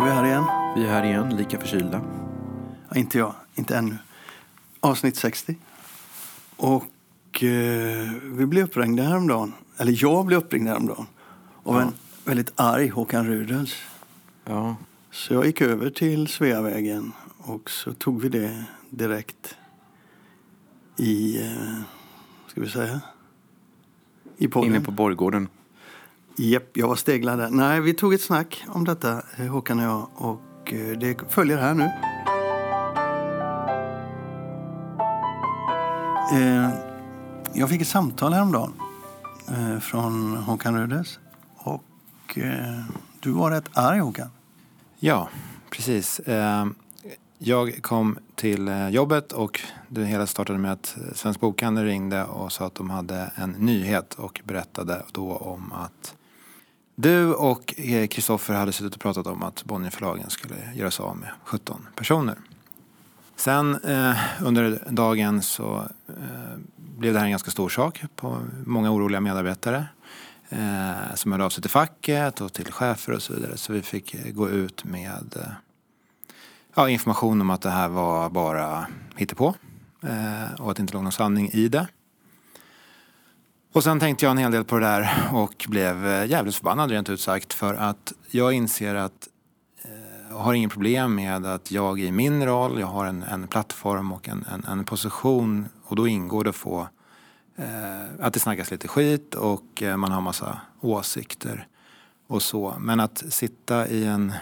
var vi här igen. Vi är här igen, lika förkylda. Ja, inte jag, inte ännu. Avsnitt 60. Och eh, vi blev uppringda häromdagen. Eller jag blev uppringd häromdagen. Av Ja. en väldigt arg Håkan Rudels. Ja, Så jag gick över till Sveavägen och så tog vi det direkt i, eh, ska vi säga, i podden. inne på Borggården. Japp, jag var steglad. Nej, vi tog ett snack om detta, eh, Håkan och jag. Och eh, det följer här nu. Eh, jag fick ett samtal häromdagen från Håkan Rödes. Och du var rätt arg, Håkan. Ja, precis. Jag kom till jobbet och det hela startade med att Svensk Bokhandel ringde och sa att de hade en nyhet och berättade då om att du och eh, Kristoffer hade suttit och pratat om att Bonnierförlagen skulle göra sig av med 17 personer. Sen eh, under dagen så eh, blev det här en ganska stor sak på många oroliga medarbetare eh, som hörde av sig till facket och till chefer och så vidare. Så vi fick eh, gå ut med eh, ja, information om att det här var bara hittepå eh, och att det inte låg någon sanning i det. Och sen tänkte jag en hel del på det där och blev eh, jävligt förbannad rent ut sagt för att jag inser att jag har ingen problem med att jag i min roll, jag har en, en plattform och en, en, en position och då ingår det att få eh, att det snackas lite skit och eh, man har massa åsikter och så. Men att sitta i en,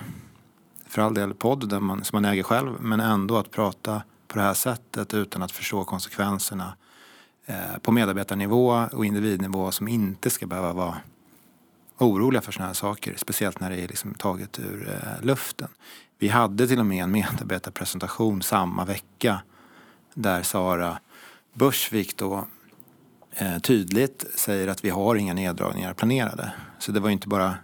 för all del, podd där man, som man äger själv men ändå att prata på det här sättet utan att förstå konsekvenserna eh, på medarbetarnivå och individnivå som inte ska behöva vara oroliga för sådana här saker. Speciellt när det är liksom taget ur eh, luften. Vi hade till och med en medarbetarpresentation samma vecka där Sara Börsvik då eh, tydligt säger att vi har inga neddragningar planerade. Så det var ju inte bara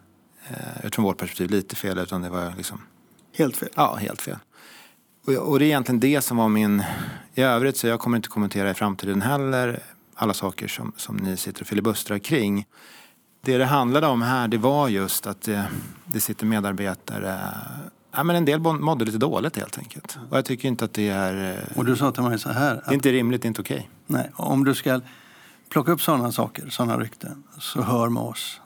eh, utifrån vårt perspektiv lite fel utan det var liksom Helt fel. Ja, helt fel. Och, det är egentligen det som var min... I övrigt så jag kommer inte kommentera i framtiden heller alla saker som, som ni sitter och filibustrar kring. Det det handlade om här det var just att det, det sitter medarbetare Ja, men en del mådde lite dåligt helt enkelt. Och jag tycker inte att det är... eh, Och du sa till mig så här. Det Att, är inte rimligt, det är inte okej. nej, om du ska plocka upp sådana saker, sådana rykten, så hör med oss.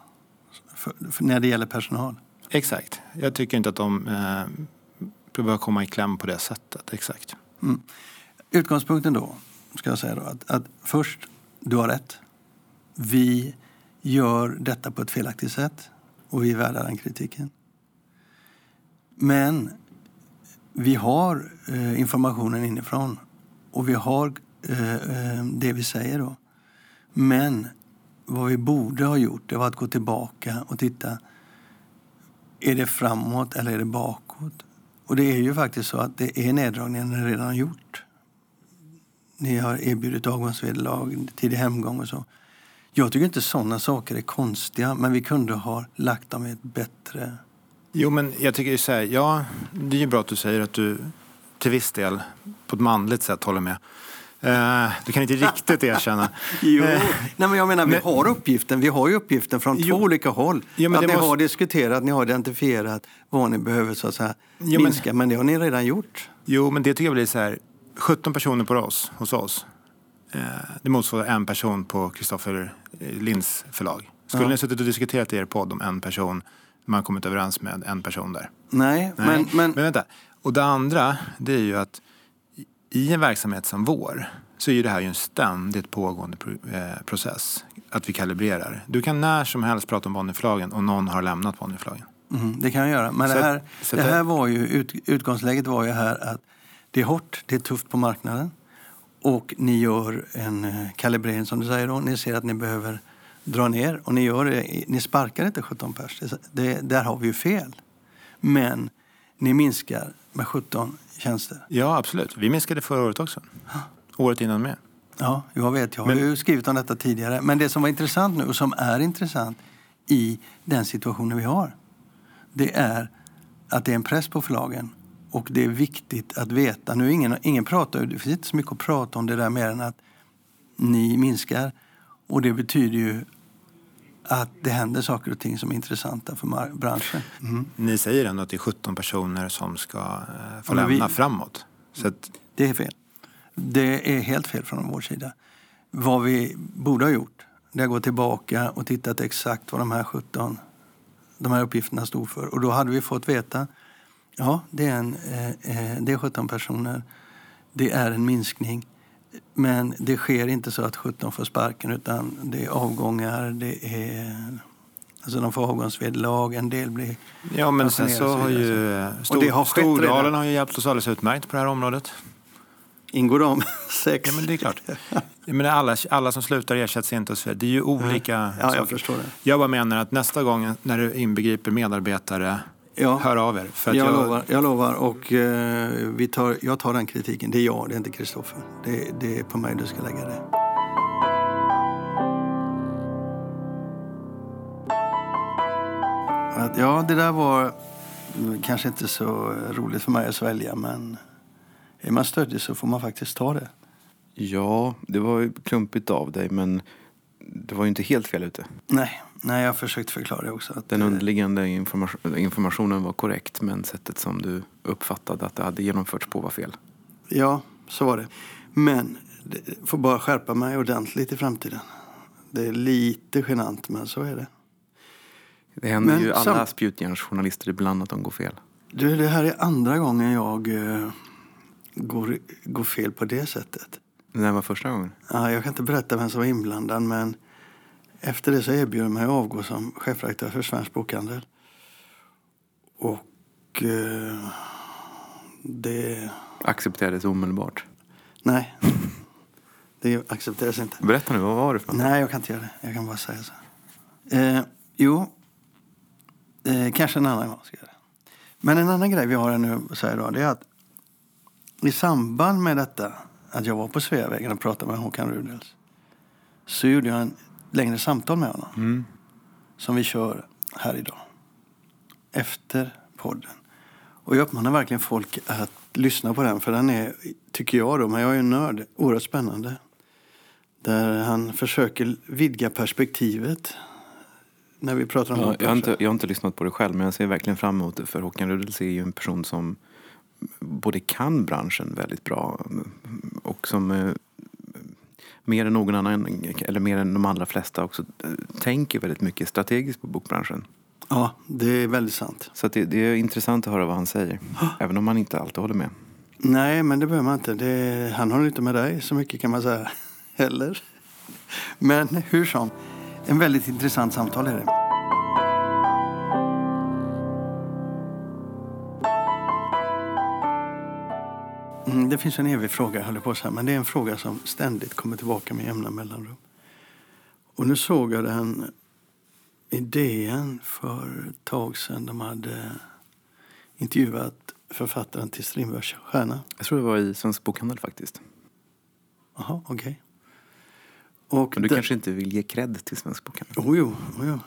För, för när det gäller personal. Exakt. Jag tycker inte att de eh, behöver komma i kläm på det sättet. Exakt. Mm. Utgångspunkten då, ska jag säga då, att, att först, du har rätt. Vi gör detta på ett felaktigt sätt och vi är värda den kritiken. Men vi har eh, informationen inifrån och vi har eh, eh, det vi säger då. Men vad vi borde ha gjort det var att gå tillbaka och titta. Är det framåt eller är det bakåt? Och det är ju faktiskt så att det är neddragningar ni redan har gjort. Ni har erbjudit avgångsvederlag, tidig hemgång och så. Jag tycker inte sådana saker är konstiga, men vi kunde ha lagt dem i ett bättre... Jo, men jag tycker ju så här, ja, det är ju bra att du säger att du till viss del på ett manligt sätt håller med. Eh, du kan inte riktigt erkänna. Jo, Eh, nej, men jag menar, vi men- har uppgiften. Vi har ju uppgiften från Jo. två olika håll. Ja, men att ni måste- har diskuterat, ni har identifierat vad ni behöver så att säga, Jo, men- minska. Men det har ni redan gjort. Jo, men det tycker jag blir så här, 17 personer på oss, hos oss. Eh, det motsvarar en person på Kristoffer Linds förlag. Skulle Ja. ni ha suttit och diskuterat i er podd om en person, man kommit överens med en person där? Nej, Nej, men, men, men vänta. Och det andra, det är ju att i en verksamhet som vår så är det här ju en ständigt pågående eh, process. Att vi kalibrerar. Du kan när som helst prata om Bonnierförlagen och någon har lämnat Bonnierförlagen. Mhm, det kan jag göra. Men Så det här, så det här var ju, ut, utgångsläget var ju här att det är hårt, det är tufft på marknaden. Och ni gör en eh, kalibrering som du säger då. Ni ser att ni behöver dra ner och ni gör Ni sparkar inte 17 pers. Det, där har vi ju fel. Men ni minskar med 17 tjänster. Ja, absolut. Vi minskade förra året också. Året innan med. Ja, jag vet. Jag har Men- ju skrivit om detta tidigare. Men det som var intressant nu och som är intressant i den situationen vi har. Det är att det är en press på förlagen. Och det är viktigt att veta. Nu ingen, ingen pratar, det finns inte så mycket att prata om det där mer än att ni minskar. Och det betyder ju att det händer saker och ting som är intressanta för branschen. Mm. Ni säger ändå att det är 17 personer som ska eh, få Ja, men vi- lämna framåt. Så att, Det är fel. Det är helt fel från vår sida. Vad vi borde ha gjort det är att gå tillbaka och tittat exakt vad de här 17 de här uppgifterna stod för. Och då hade vi fått veta ja, det är, en, eh, eh, det är 17 personer. Det är en minskning. Men det sker inte så att 17 får sparken utan det är avgångar, det är... Alltså de får avgångsvederlag, en del blir... ja, men sen så har ju eh, Och Stor, det har Stordalen redan. har ju hjälpt oss alldeles utmärkt på det här området. Ingår de sex? Ja, men det är klart. Menar, alla, alla som slutar ersätts inte och så vidare. Det är ju olika Ja, jag förstår det. Jag bara menar att nästa gång när du inbegriper medarbetare, Ja. hör av er. För att jag, jag, lovar, jag lovar. Och eh, vi tar, jag tar den kritiken. Det är jag, det är inte Kristoffer. Det, det är på mig du ska lägga det. Att, ja, det där var kanske inte så roligt för mig att svälja, men är man stöddig så får man faktiskt ta det. Ja, det var ju klumpigt av dig men det var ju inte helt fel ute. Nej, nej jag har försökt förklara det också. Att, Den underliggande information, informationen var korrekt men sättet som du uppfattade att det hade genomförts på var fel. Ja, så var det. Men det får bara skärpa mig ordentligt i framtiden. Det är lite genant, men så är det. Det händer Men ju alla sam- spjutjärnsjournalister ibland att de går fel. Du, det här är andra gången jag eh, går, går fel på det sättet. När var första gången? Ja, jag kan inte berätta vem som var inblandad, men efter det så erbjöd jag mig att avgå som chefredaktör för Svensk Bokhandel. Och eh, det... Accepterades omedelbart. Nej, det accepteras inte. Berätta nu, vad var det för? Nej, jag kan inte göra det. Jag kan bara säga så. Eh, jo, eh, kanske en annan gång ska jag göra det. Men en annan grej vi har här nu så här idag, det är att i samband med detta, att jag var på Sveavägen och pratade med Håkan Rudels, så gjorde jag en längre samtal med honom. Mm. Som vi kör här idag. Efter podden. Och jag uppmanar verkligen folk att lyssna på den, för den är, tycker jag då, men jag är ju nörd, oerhört spännande. Där han försöker vidga perspektivet när vi pratar om Ja, jag, har inte, jag har inte lyssnat på det själv men jag ser verkligen fram emot det för Håkan Rudels är ju en person som både kan branschen väldigt bra och som eh, mer än någon annan, eller mer än de allra flesta också eh, tänker väldigt mycket strategiskt på bokbranschen. Ja, det är väldigt sant. Så det, det är intressant att höra vad han säger, även om man inte alltid håller med. Nej, men det behöver man inte. Det, han håller inte med dig så mycket kan man säga. Heller. Men hur som, en väldigt intressant samtal är det. Mm, det finns en evig fråga, jag på så här, men det är en fråga som ständigt kommer tillbaka med jämna mellanrum. Och nu såg jag den idén för ett tag sedan. De hade intervjuat författaren till Strindbergs stjärna. Jag tror det var i Svensk Bokhandel faktiskt. Jaha, okej. Och Men du där- kanske inte vill ge cred till Svensk Bokhandel? Jo, jo, jo.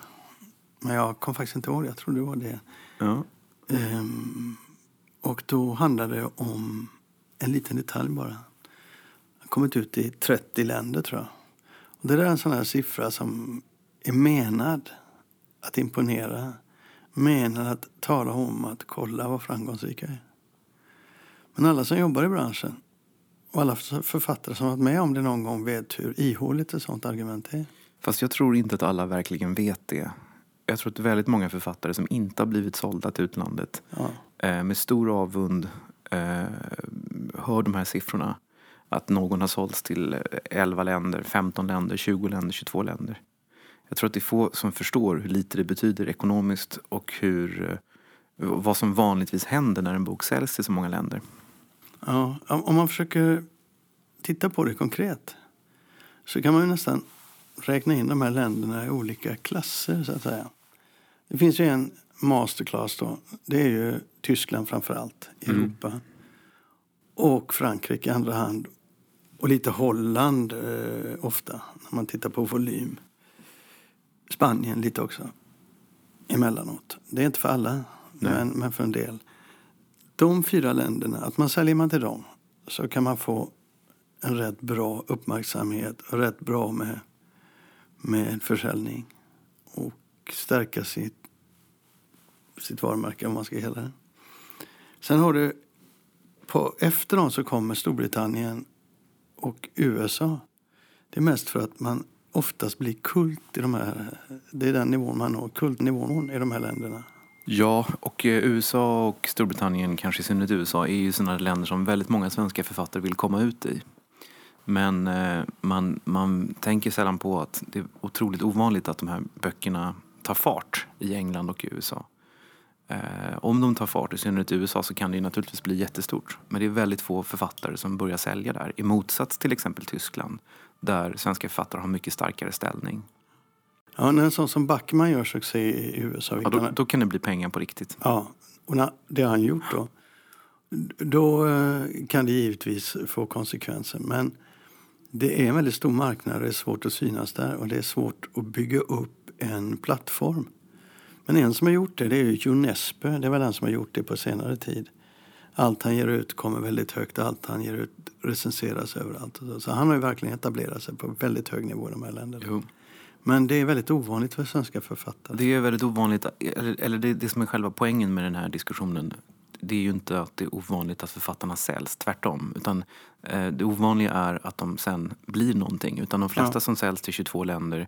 Men jag kom faktiskt inte ihåg det. Jag tror det var det. Ja. Ehm, och då handlade det om en liten detalj bara. Har kommit ut i 30 länder tror jag. Och det där är en sån här siffra som är menad att imponera. Menad att tala om att kolla vad framgångsrika är. Men alla som jobbar i branschen och alla författare som varit med om det någon gång vet hur ihåligt ett sånt argument är. Fast jag tror inte att alla verkligen vet det. Jag tror att väldigt många författare som inte har blivit sålda till utlandet Ja. eh, med stor avund eh, hör de här siffrorna. Att någon har sålts till eh, 11 länder, 15 länder, 20 länder, 22 länder. Jag tror att det är få som förstår hur lite det betyder ekonomiskt och hur, eh, vad som vanligtvis händer när en bok säljs till så många länder. Ja, om om man försöker titta på det konkret så kan man ju nästan räkna in de här länderna i olika klasser så att säga. Det finns ju en masterclass då. Det är ju Tyskland framför allt i Mm. Europa. Och Frankrike i andra hand. Och lite Holland eh, ofta när man tittar på volym. Spanien lite också emellanåt. Det är inte för alla, men, men för en del. De fyra länderna, att man säljer man till dem så kan man få en rätt bra uppmärksamhet och rätt bra med, med försäljning. och stärka sitt, sitt varumärke om man ska kalla det. Sen har du på, efter dem så kommer Storbritannien och USA. Det är mest för att man oftast blir kult i de här, det är den nivån man når, kultnivån i de här länderna. Ja, och eh, USA och Storbritannien, kanske i synnerhet USA, är ju sådana länder som väldigt många svenska författare vill komma ut i. Men eh, man, man tänker sällan på att det är otroligt ovanligt att de här böckerna tar fart i England och i USA. Eh, om de tar fart, i synnerhet i USA, så kan det naturligtvis bli jättestort. Men det är väldigt få författare som börjar sälja där. I motsats till exempel Tyskland, där svenska författare har mycket starkare ställning. Ja, när en sån som Backman gör succé i USA. Ja, då, då kan det bli pengar på riktigt. Ja, och när, det har han gjort då. Då eh, kan det givetvis få konsekvenser. Men det är en väldigt stor marknad, det är svårt att synas där och det är svårt att bygga upp en plattform. Men en som har gjort det, det är ju Unesco. Det väl den som har gjort det på senare tid. Allt han ger ut kommer väldigt högt, allt han ger ut recenseras överallt. Så han har ju verkligen etablerat sig på väldigt hög nivå i de här länderna. Jo. Men det är väldigt ovanligt för svenska författare. Det är väldigt ovanligt, eller, det, det som är själva poängen med den här diskussionen det är ju inte att det är ovanligt att författarna säljs, tvärtom. Utan eh, det ovanliga är att de sen blir någonting. Utan de flesta Ja. som säljs till 22 länder,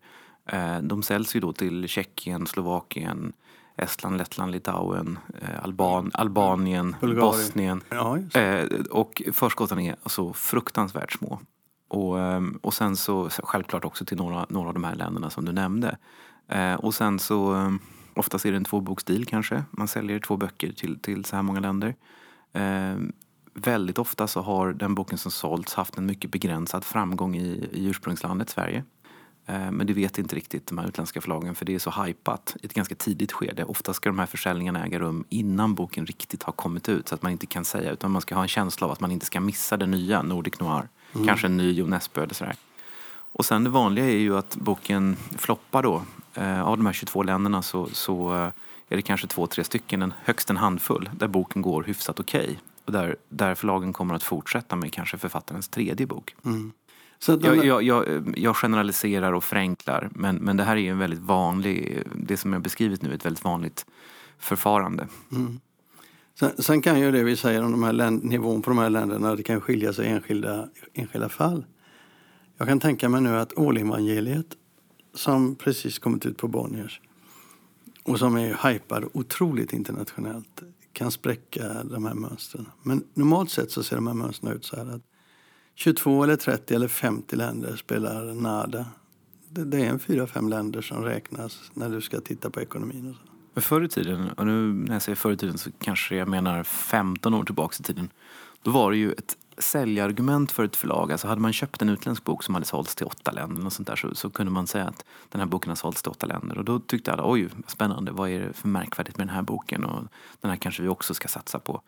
de säljs ju då till Tjeckien, Slovakien, Estland, Lettland, Litauen, eh, Alban, Albanien, Bulgarien. Bosnien. Ja. Eh, och förskotten är så fruktansvärt små. Och, och sen så självklart också till några, några av de här länderna som du nämnde. Eh, och sen så oftast är det en tvåboksdeal kanske. Man säljer två böcker till, till så här många länder. Eh, väldigt ofta så har den boken som sålts haft en mycket begränsad framgång i, i ursprungslandet Sverige. Eh, Men det vet inte riktigt de här utländska förlagen för det är så hypat i ett ganska tidigt skede. Ofta ska de här försäljningarna äga rum innan boken riktigt har kommit ut så att man inte kan säga utan man ska ha en känsla av att man inte ska missa det nya Nordic Noir. Kanske en ny Jo Nesbø eller sådär. Och sen det vanliga är ju att boken floppar då. Eh, av de här 22 länderna så, så eh, är det kanske två, tre stycken, en, högst en handfull, där boken går hyfsat okej. Och där, där förlagen kommer att fortsätta med kanske författarens tredje bok. Så att Jag, jag, jag, jag generaliserar och förenklar, men, men det här är ju en väldigt vanlig, det som jag beskrivit nu, är ett väldigt vanligt förfarande. Sen, sen kan ju det vi säger om de här länd, nivån på de här länderna, det kan skilja sig i enskilda, enskilda fall. Jag kan tänka mig nu att Ålevangeliet som precis kommit ut på Bonniers och som är hypad otroligt internationellt kan spräcka de här mönstren. Men normalt sett så ser de här mönstren ut så här att 22 eller 30 eller 50 länder spelar nada. Det, det är en fyra, fem länder som räknas när du ska titta på ekonomin och så. Men förr i tiden, och nu när jag säger förr i tiden så kanske jag menar 15 år tillbaka i tiden. Då var det ju ett säljargument för ett förlag. Alltså hade man köpt en utländsk bok som hade sålts till åtta länder och sånt där, så, så kunde man säga att den här boken har sålts till åtta länder. Och då tyckte alla, oj spännande, vad är det för märkvärdigt med den här boken? Och den här kanske vi också ska satsa på.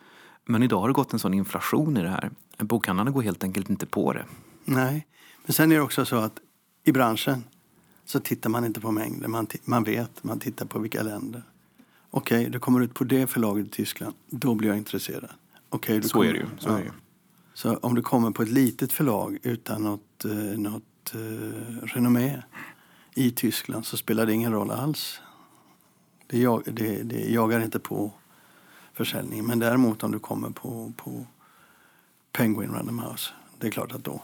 Men idag har det gått en sån inflation i det här. Bokhandlarna går helt enkelt inte på det. Nej, men sen är det också så att i branschen så tittar man inte på mängder. Man, man vet, man tittar på vilka länder. Okej, du kommer ut på det förlaget i Tyskland. Då blir jag intresserad. Du Så kommer, är det ju. Så är det ju. Så om du kommer på ett litet förlag utan något, eh, något eh, renommé i Tyskland så spelar det ingen roll alls. Det, jag, det, det jagar inte på försäljningen. Men däremot om du kommer på, på Penguin Random House, det är klart att då,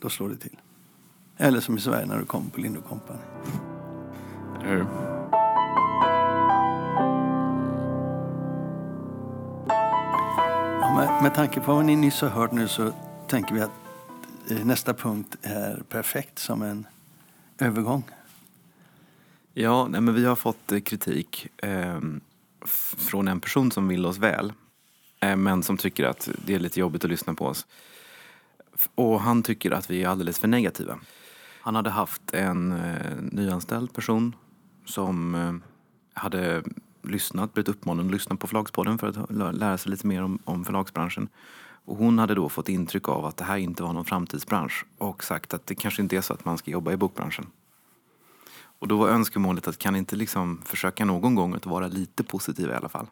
då slår det till. Eller som i Sverige när du kommer på Lind Company. Ja, med, med tanke på vad ni nyss har hört nu så tänker vi att eh, nästa punkt är perfekt som en övergång. Ja, nej, men vi har fått eh, kritik eh, från en person som vill oss väl. Eh, men som tycker att det är lite jobbigt att lyssna på oss. Och han tycker att vi är alldeles för negativa. Han hade haft en eh, nyanställd person som eh, hade lyssnat, blivit uppmanad att lyssna på Förlagspodden för att lära sig lite mer om, om förlagsbranschen. Och hon hade då fått intryck av att det här inte var någon framtidsbransch och sagt att det kanske inte är så att man ska jobba i bokbranschen. Och då var önskemålet att kan inte liksom försöka någon gång att vara lite positiv i alla fall.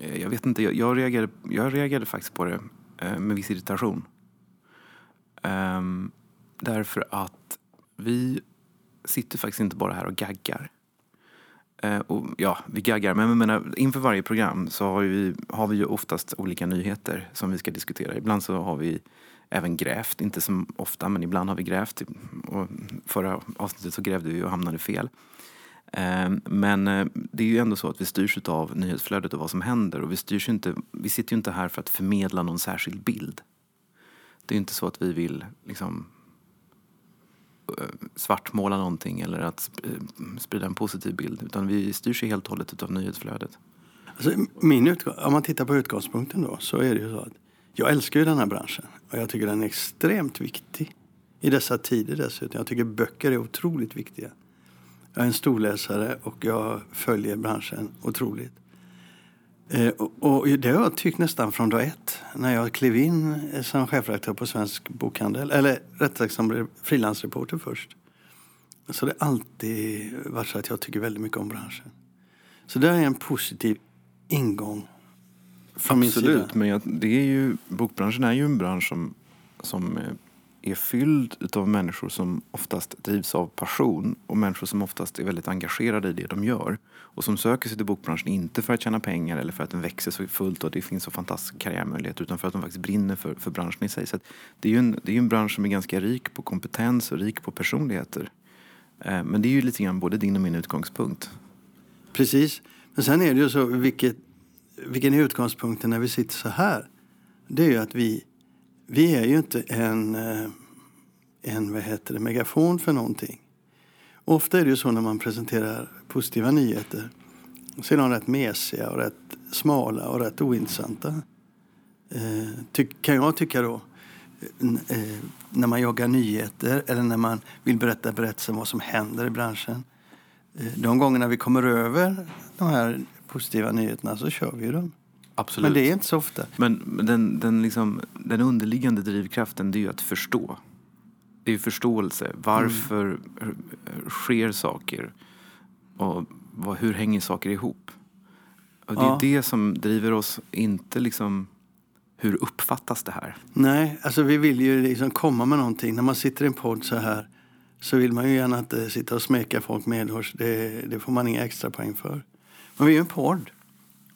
Eh, jag vet inte, jag, jag, reagerade, jag reagerade faktiskt på det eh, med viss irritation. Um, därför att vi sitter faktiskt inte bara här och gaggar. Uh, och ja, vi gaggar, men jag menar, inför varje program så har vi, har vi ju oftast olika nyheter som vi ska diskutera. Ibland så har vi även grävt, inte så ofta, men ibland har vi grävt. Och förra avsnittet så grävde vi och hamnade fel. Ehm, men eh, det är ju ändå så att vi styrs av nyhetsflödet och vad som händer. Och vi, styrs inte, vi sitter ju inte här för att förmedla någon särskild bild. Det är inte så att vi vill liksom, eh, svartmåla någonting eller att eh, sprida en positiv bild. Utan vi styrs ju helt och hållet av nyhetsflödet. Alltså, min om man tittar på utgångspunkten då så är det ju så att jag älskar ju den här branschen och jag tycker den är extremt viktig. I dessa tider dessutom. Jag tycker böcker är otroligt viktiga. Jag är en storläsare och jag följer branschen otroligt. Eh, och, och, det har jag tyckt nästan från dag ett. När jag klev in eh, som chefredaktör på Svensk Bokhandel. Eller rättare sagt som frilansreporter först. Så det har alltid varit så att jag tycker väldigt mycket om branschen. Så det är en positiv ingång från Absolut, min sida. men jag, det är ju, bokbranschen är ju en bransch som, som eh, är fylld av människor som oftast drivs av passion och människor som oftast är väldigt engagerade i det de gör. Och som söker sig till bokbranschen inte för att tjäna pengar eller för att den växer så fullt och det finns så fantastiska karriärmöjligheter utan för att de faktiskt brinner för, för branschen i sig. Så det är ju en, det är en bransch som är ganska rik på kompetens och rik på personligheter. Eh, men det är ju lite grann både din och min utgångspunkt. Precis. Men sen är det ju så, vilket, vilken är utgångspunkten när vi sitter så här? Det är ju att vi vi är ju inte en, eh, en vad heter det, megafon för någonting. Ofta är det ju så när man presenterar positiva nyheter så är de rätt mesiga och rätt smala och rätt ointressanta. Eh, ty, kan jag tycka då. Eh, när man jagar nyheter eller när man vill berätta berättelser om vad som händer i branschen. Eh, de gångerna vi kommer över de här positiva nyheterna så kör vi dem. Absolut. Men det är inte så ofta. Men den, den, liksom, den underliggande drivkraften det är ju att förstå. Det är ju förståelse. Varför mm. sker saker? Och vad, hur hänger saker ihop? Och det är ja. det som driver oss, inte liksom hur uppfattas det här? Nej, alltså vi vill ju liksom komma med någonting. När man sitter i en podd så här så vill man ju gärna inte sitta och smeka folk medhårs. Det, det får man inga extra poäng för. Men vi är ju en podd.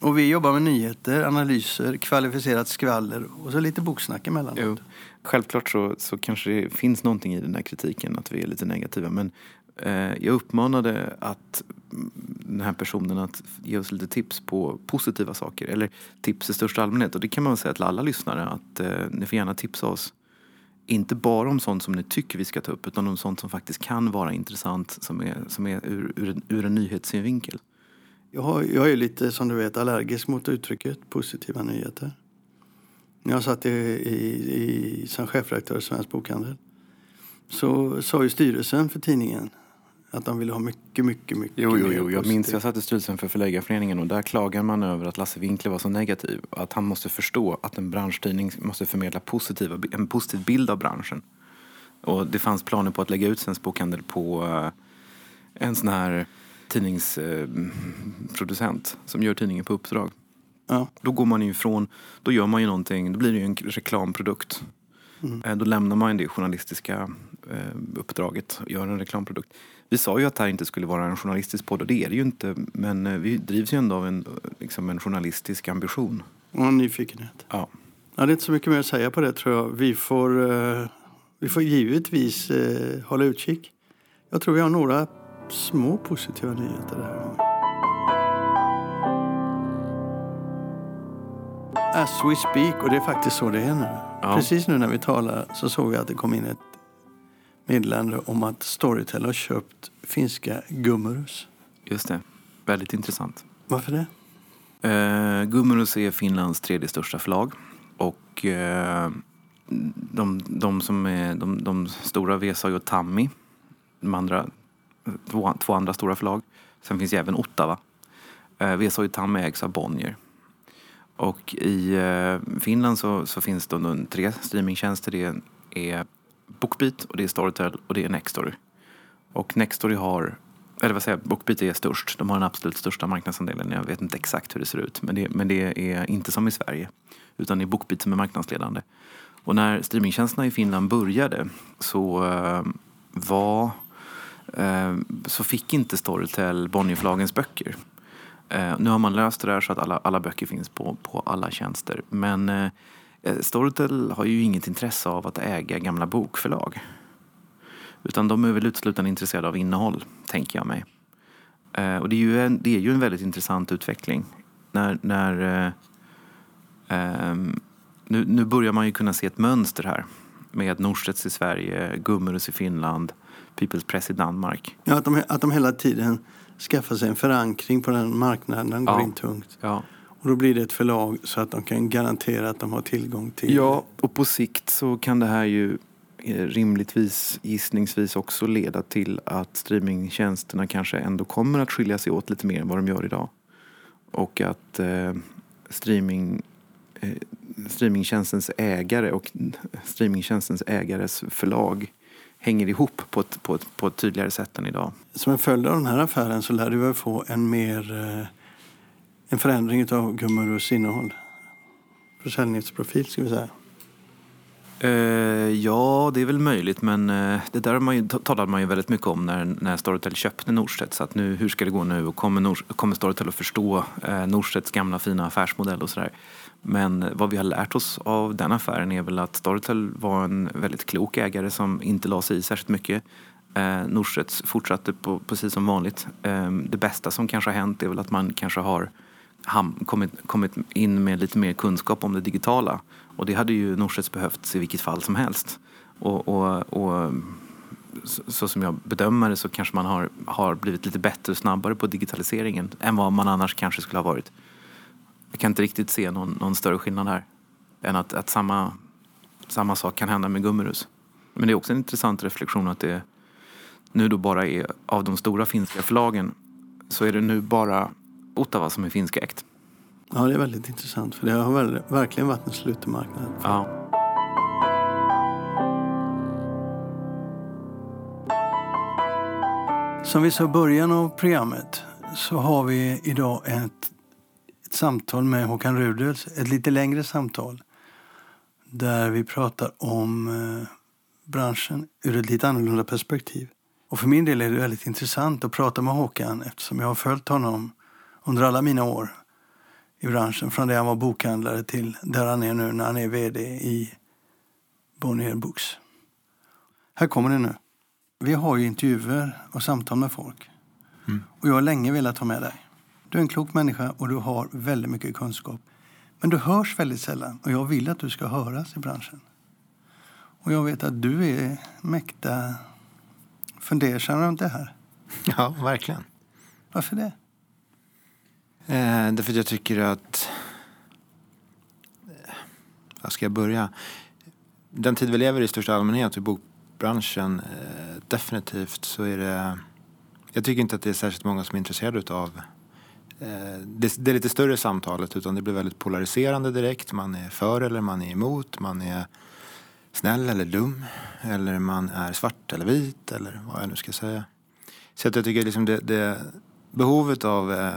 Och vi jobbar med nyheter, analyser, kvalificerat skvaller och så lite boksnack emellanåt. Jo. Självklart så, så kanske det finns någonting i den här kritiken att vi är lite negativa. Men eh, jag uppmanade att den här personen att ge oss lite tips på positiva saker. Eller tips i största allmänhet. Och det kan man säga till alla lyssnare att eh, ni får gärna tipsa oss. Inte bara om sånt som ni tycker vi ska ta upp utan om sånt som faktiskt kan vara intressant som är, som är ur, ur, en, ur en nyhetssynvinkel. Jag, har, jag är lite, som du vet, allergisk mot uttrycket positiva nyheter. När jag satt i, i, i, som chefredaktör i Svensk Bokhandel så sa ju styrelsen för tidningen att de ville ha mycket, mycket, mycket Jo, jo, jo. Jag minns, jag satt i styrelsen för Förläggarföreningen och där klagar man över att Lasse Winkler var så negativ. Att han måste förstå att en branschtidning måste förmedla positiva, en positiv bild av branschen. Och det fanns planer på att lägga ut Svensk Bokhandel på eh, en sån här tidningsproducent som gör tidningen på uppdrag. Ja. Då går man ju ifrån, då gör man ju någonting, då blir det ju en reklamprodukt. Mm. Eh, då lämnar man det journalistiska eh, uppdraget och gör en reklamprodukt. Vi sa ju att det här inte skulle vara en journalistisk podd och det är det ju inte. Men eh, vi drivs ju ändå av en, liksom en journalistisk ambition. Och en nyfikenhet. Ja. ja. Det är inte så mycket mer att säga på det tror jag. Vi får, vi får givetvis hålla utkik. Jag tror vi har några små positiva nyheter det här As we speak, och det är faktiskt så det är nu. Ja. Precis nu när vi talar så såg vi att det kom in ett meddelande om att Storytel har köpt finska Gummerus. Just det. Väldigt intressant. Varför det? Uh, Gummerus är Finlands tredje största förlag. Och uh, de, de, som är de, de stora, Vesa och Tammi, de andra två, två andra stora förlag. Sen finns ju även Ottawa. Eh, Vesa Tam ägs av Bonnier. Och i eh, Finland så, så finns det tre streamingtjänster. Det är Bookbeat, och det är Storytel och det är Nextory. Och Nextory har, eller vad säger jag, Bookbeat är störst. De har den absolut största marknadsandelen. Jag vet inte exakt hur det ser ut. Men det, men det är inte som i Sverige. Utan det är Bookbeat som är marknadsledande. Och när streamingtjänsterna i Finland började så eh, var Eh, så fick inte Storytel Bonnierförlagens böcker. Eh, nu har man löst det där så att alla, alla böcker finns på, på alla tjänster. Men eh, Storytel har ju inget intresse av att äga gamla bokförlag. Utan de är väl uteslutande intresserade av innehåll, tänker jag mig. Eh, och det är, ju en, det är ju en väldigt intressant utveckling. När, när, eh, ehm, nu, nu börjar man ju kunna se ett mönster här med Norstedts i Sverige, Gummerus i Finland, People's Press i Danmark. Ja, att de, att de hela tiden skaffar sig en förankring på den marknaden, den går Ja. in tungt. Ja. Och då blir det ett förlag så att de kan garantera att de har tillgång till... ja, och på sikt så kan det här ju eh, rimligtvis, gissningsvis också leda till att streamingtjänsterna kanske ändå kommer att skilja sig åt lite mer än vad de gör idag. Och att eh, streaming, eh, streamingtjänstens ägare och streamingtjänstens ägares förlag hänger ihop på ett, på, ett, på ett tydligare sätt än idag. Som en följd av den här affären så lär du väl få en mer... Eh, en förändring av Gummerus innehåll. Försäljningsprofil, ska vi säga. Eh, ja, det är väl möjligt, men eh, det där man ju, talade man ju väldigt mycket om när, när Storytel köpte Norstedts. Så att nu, hur ska det gå nu? Och kommer, Nor, kommer Storytel att förstå eh, Norstedts gamla fina affärsmodell och sådär? Men vad vi har lärt oss av den affären är väl att Storytel var en väldigt klok ägare som inte la sig i särskilt mycket. Eh, Norstedts fortsatte på, precis som vanligt. Eh, det bästa som kanske har hänt är väl att man kanske har ham- kommit, kommit in med lite mer kunskap om det digitala. Och det hade ju Norstedts behövt i vilket fall som helst. Och, och, och så, så som jag bedömer det så kanske man har, har blivit lite bättre och snabbare på digitaliseringen än vad man annars kanske skulle ha varit. Jag kan inte riktigt se någon, någon större skillnad här. Än att, att samma, samma sak kan hända med Gummerus. Men det är också en intressant reflektion att det nu då bara är av de stora finska förlagen så är det nu bara Ottawa som är finskägt. Ja, det är väldigt intressant. För det har väl, verkligen varit en sluten marknad. Ja. Som vi sa i början av programmet så har vi idag ett, ett samtal med Håkan Rudels. Ett lite längre samtal. Där vi pratar om eh, branschen ur ett lite annorlunda perspektiv. Och för min del är det väldigt intressant att prata med Håkan eftersom jag har följt honom under alla mina år i branschen. Från det han var bokhandlare till där han är nu när han är vd i Bonnier Books. Här kommer det nu. Vi har ju intervjuer och samtal med folk. Och jag har länge velat ha med dig. Du är en klok människa och du har väldigt mycket kunskap. Men du hörs väldigt sällan och jag vill att du ska höras i branschen. Och jag vet att du är mäkta fundersam runt det här. Ja, verkligen. Varför det? Eh, därför att jag tycker att... eh, Var ska jag börja? Den tid vi lever i största allmänhet i bokbranschen, eh, definitivt så är det... Jag tycker inte att det är särskilt många som är intresserade av Eh, det, det är lite större samtalet utan det blir väldigt polariserande direkt. Man är för eller man är emot. Man är snäll eller dum. Eller man är svart eller vit eller vad jag nu ska säga. Så att jag tycker liksom det, det behovet av eh,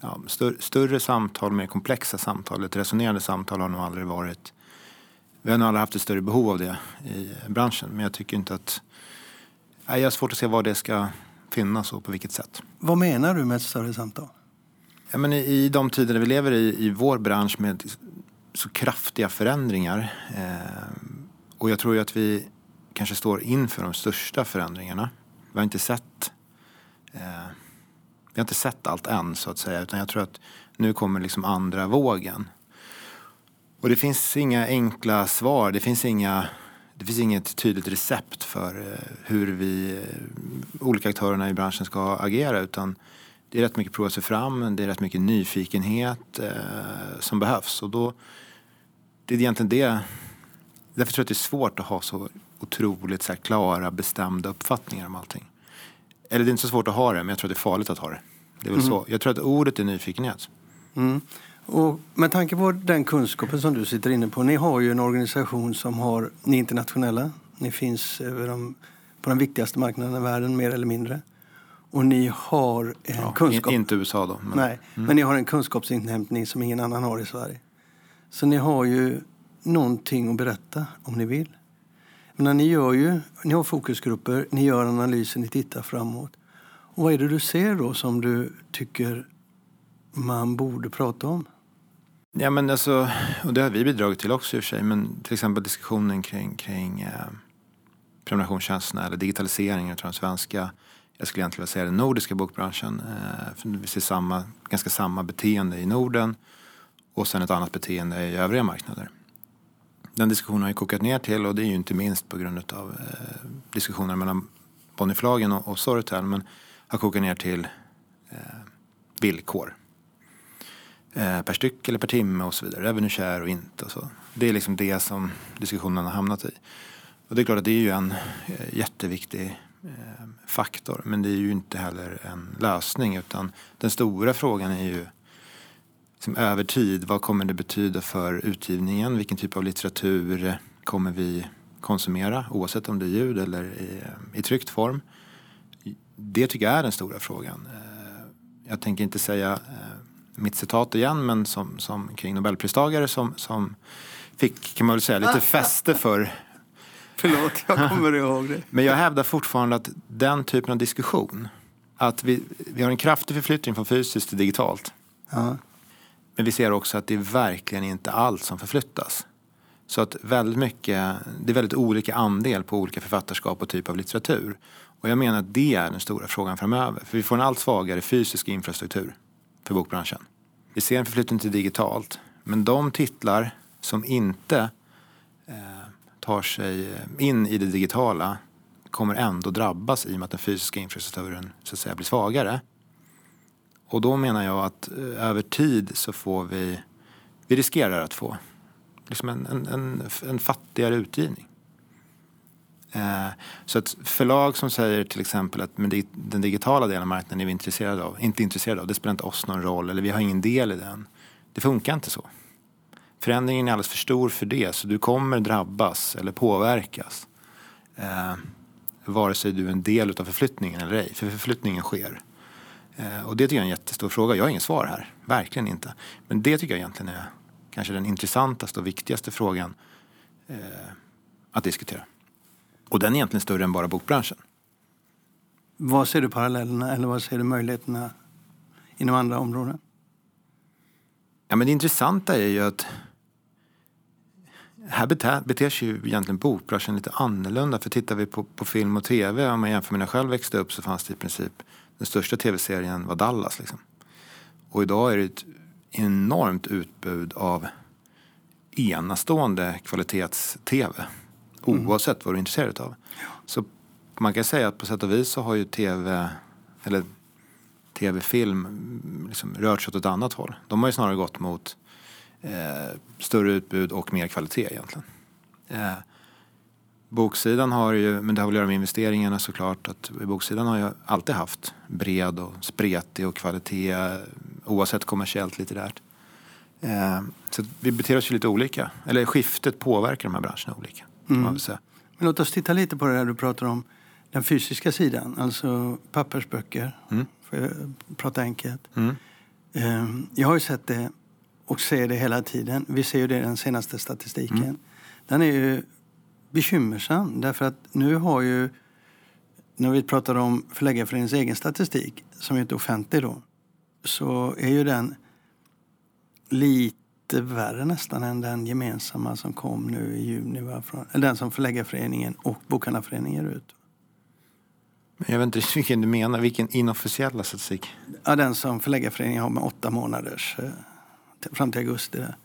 ja, större, större samtal, mer komplexa samtal, ett resonerande samtal har nog aldrig varit... Vi har nog aldrig haft ett större behov av det i branschen. Men jag tycker inte att... Nej, jag har svårt att se vad det ska finnas och på vilket sätt. Vad menar du med ett större samtal? Ja, men i, I de tider vi lever i, i vår bransch med så kraftiga förändringar eh, och jag tror ju att vi kanske står inför de största förändringarna. Vi har inte sett eh, vi har inte sett allt än så att säga utan jag tror att nu kommer liksom andra vågen. Och det finns inga enkla svar, det finns inga det finns inget tydligt recept för eh, hur vi eh, olika aktörerna i branschen ska agera utan det är rätt mycket prova sig fram, det är rätt mycket nyfikenhet eh, som behövs. Och då, det är egentligen det. Därför tror jag att det är svårt att ha så otroligt så här, klara, bestämda uppfattningar om allting. Eller det är inte så svårt att ha det, men jag tror att det är farligt att ha det. Det är väl så. Jag tror att ordet är nyfikenhet. Mm. Och med tanke på den kunskapen som du sitter inne på. Ni har ju en organisation som har, ni är internationella. Ni finns över de, på den viktigaste marknaden i världen mer eller mindre. Och ni har en Ja, kunskap... in, inte USA då. Men, Nej, men ni har en kunskapsinhämtning som ingen annan har i Sverige. Så ni har ju någonting att berätta om ni vill. Men ni, gör ju, ni har fokusgrupper, ni gör analyser, ni tittar framåt. Och vad är det du ser då som du tycker man borde prata om? Ja, men alltså, och det har vi bidragit till också i och för sig, men till exempel diskussionen kring, kring eh, prenumerationstjänsterna eller digitaliseringen av den svenska, jag skulle egentligen vilja säga den nordiska bokbranschen. Eh, vi ser samma, ganska samma beteende i Norden och sen ett annat beteende i övriga marknader. Den diskussionen har ju kokat ner till, och det är ju inte minst på grund av eh, diskussioner mellan Bonnierförlagen och, och Storytel, men har kokat ner till eh, villkor. Eh, per styck eller per timme och så vidare. Revenue share och inte och så. Det är liksom det som diskussionen har hamnat i. Och det är klart att det är ju en eh, jätteviktig eh, faktor. Men det är ju inte heller en lösning utan den stora frågan är ju liksom över tid, vad kommer det betyda för utgivningen? Vilken typ av litteratur kommer vi konsumera oavsett om det är ljud eller i, eh, i tryckt form? Det tycker jag är den stora frågan. Eh, jag tänker inte säga eh, mitt citat igen, men som, som kring Nobelpristagare som, som fick, kan man väl säga, lite fäste för Förlåt, jag kommer ihåg det. Men jag hävdar fortfarande att den typen av diskussion, att vi, vi har en kraftig förflyttning från fysiskt till digitalt. Ja. Men vi ser också att det är verkligen inte allt som förflyttas. Så att väldigt mycket, det är väldigt olika andel på olika författarskap och typ av litteratur. Och jag menar att det är den stora frågan framöver. För vi får en allt svagare fysisk infrastruktur för bokbranschen. Vi ser en förflyttning till digitalt. Men de titlar som inte eh, tar sig eh, in i det digitala kommer ändå drabbas i och med att den fysiska infrastrukturen så att säga blir svagare. Och då menar jag att eh, över tid så får vi, vi riskerar att få liksom en, en, en, en fattigare utgivning. Eh, så ett förlag som säger till exempel att men den digitala delen av marknaden är vi intresserade av, inte intresserade av, det spelar inte oss någon roll eller vi har ingen del i den. Det funkar inte så. Förändringen är alldeles för stor för det så du kommer drabbas eller påverkas. Eh, vare sig du är en del av förflyttningen eller ej, för förflyttningen sker. Eh, och det tycker jag är en jättestor fråga. Jag har inget svar här, verkligen inte. Men det tycker jag egentligen är kanske den intressantaste och viktigaste frågan eh, att diskutera. Och den är egentligen större än bara bokbranschen. Vad ser du parallellerna eller vad ser du möjligheterna inom andra områden? Ja, men det intressanta är ju att här beter, beter sig ju egentligen bokbranschen lite annorlunda. För tittar vi på, på film och tv, om man jämför med när jag själv växte upp så fanns det i princip den största tv-serien var Dallas. Liksom. Och idag är det ett enormt utbud av enastående kvalitets-tv. Mm. Oavsett vad du är intresserad av. Så man kan säga att på sätt och vis så har ju tv, eller tv-film liksom rört sig åt ett annat håll. De har ju snarare gått mot eh, större utbud och mer kvalitet egentligen. Eh, boksidan har ju, men det har väl att göra med investeringarna såklart, att boksidan har ju alltid haft bred och spretig och kvalitet oavsett kommersiellt litterärt. Eh, så vi beter oss ju lite olika, eller skiftet påverkar de här branscherna olika. Mm. Men låt oss titta lite på det där du pratar om, den fysiska sidan, alltså pappersböcker, mm. för att prata enkelt. Mm. Ehm, jag har ju sett det och ser det hela tiden. Vi ser ju det i den senaste statistiken. Mm. Den är ju bekymmersam därför att nu har ju, när vi pratar om Förläggarföreningens egen statistik, som är inte offentlig då, så är ju den lite lite värre nästan än den gemensamma som kom nu i juni. Va? Från, den som Förläggarföreningen och Bokhandlarföreningen ger ut. Jag vet inte vilken du menar. Vilken inofficiella statistik? Ja, den som Förläggarföreningen har med åtta månaders eh, fram till augusti. Där.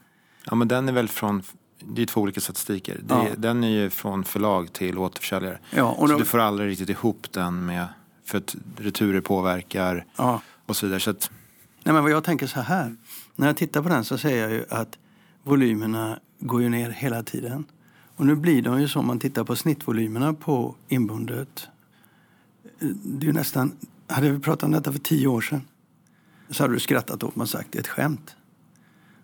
Ja, men den är väl från det är två olika statistiker. Ja. den är ju från förlag till återförsäljare. Ja, och då, så du får aldrig riktigt ihop den med, för att returer påverkar ja. och så vidare. Så att, Nej, men vad jag tänker så här. När jag tittar på den så ser jag ju att volymerna går ju ner hela tiden. Och nu blir de ju så om man tittar på snittvolymerna på inbundet. Det är nästan, hade vi pratat om detta för tio år sedan så hade du skrattat åt mig och sagt ett skämt.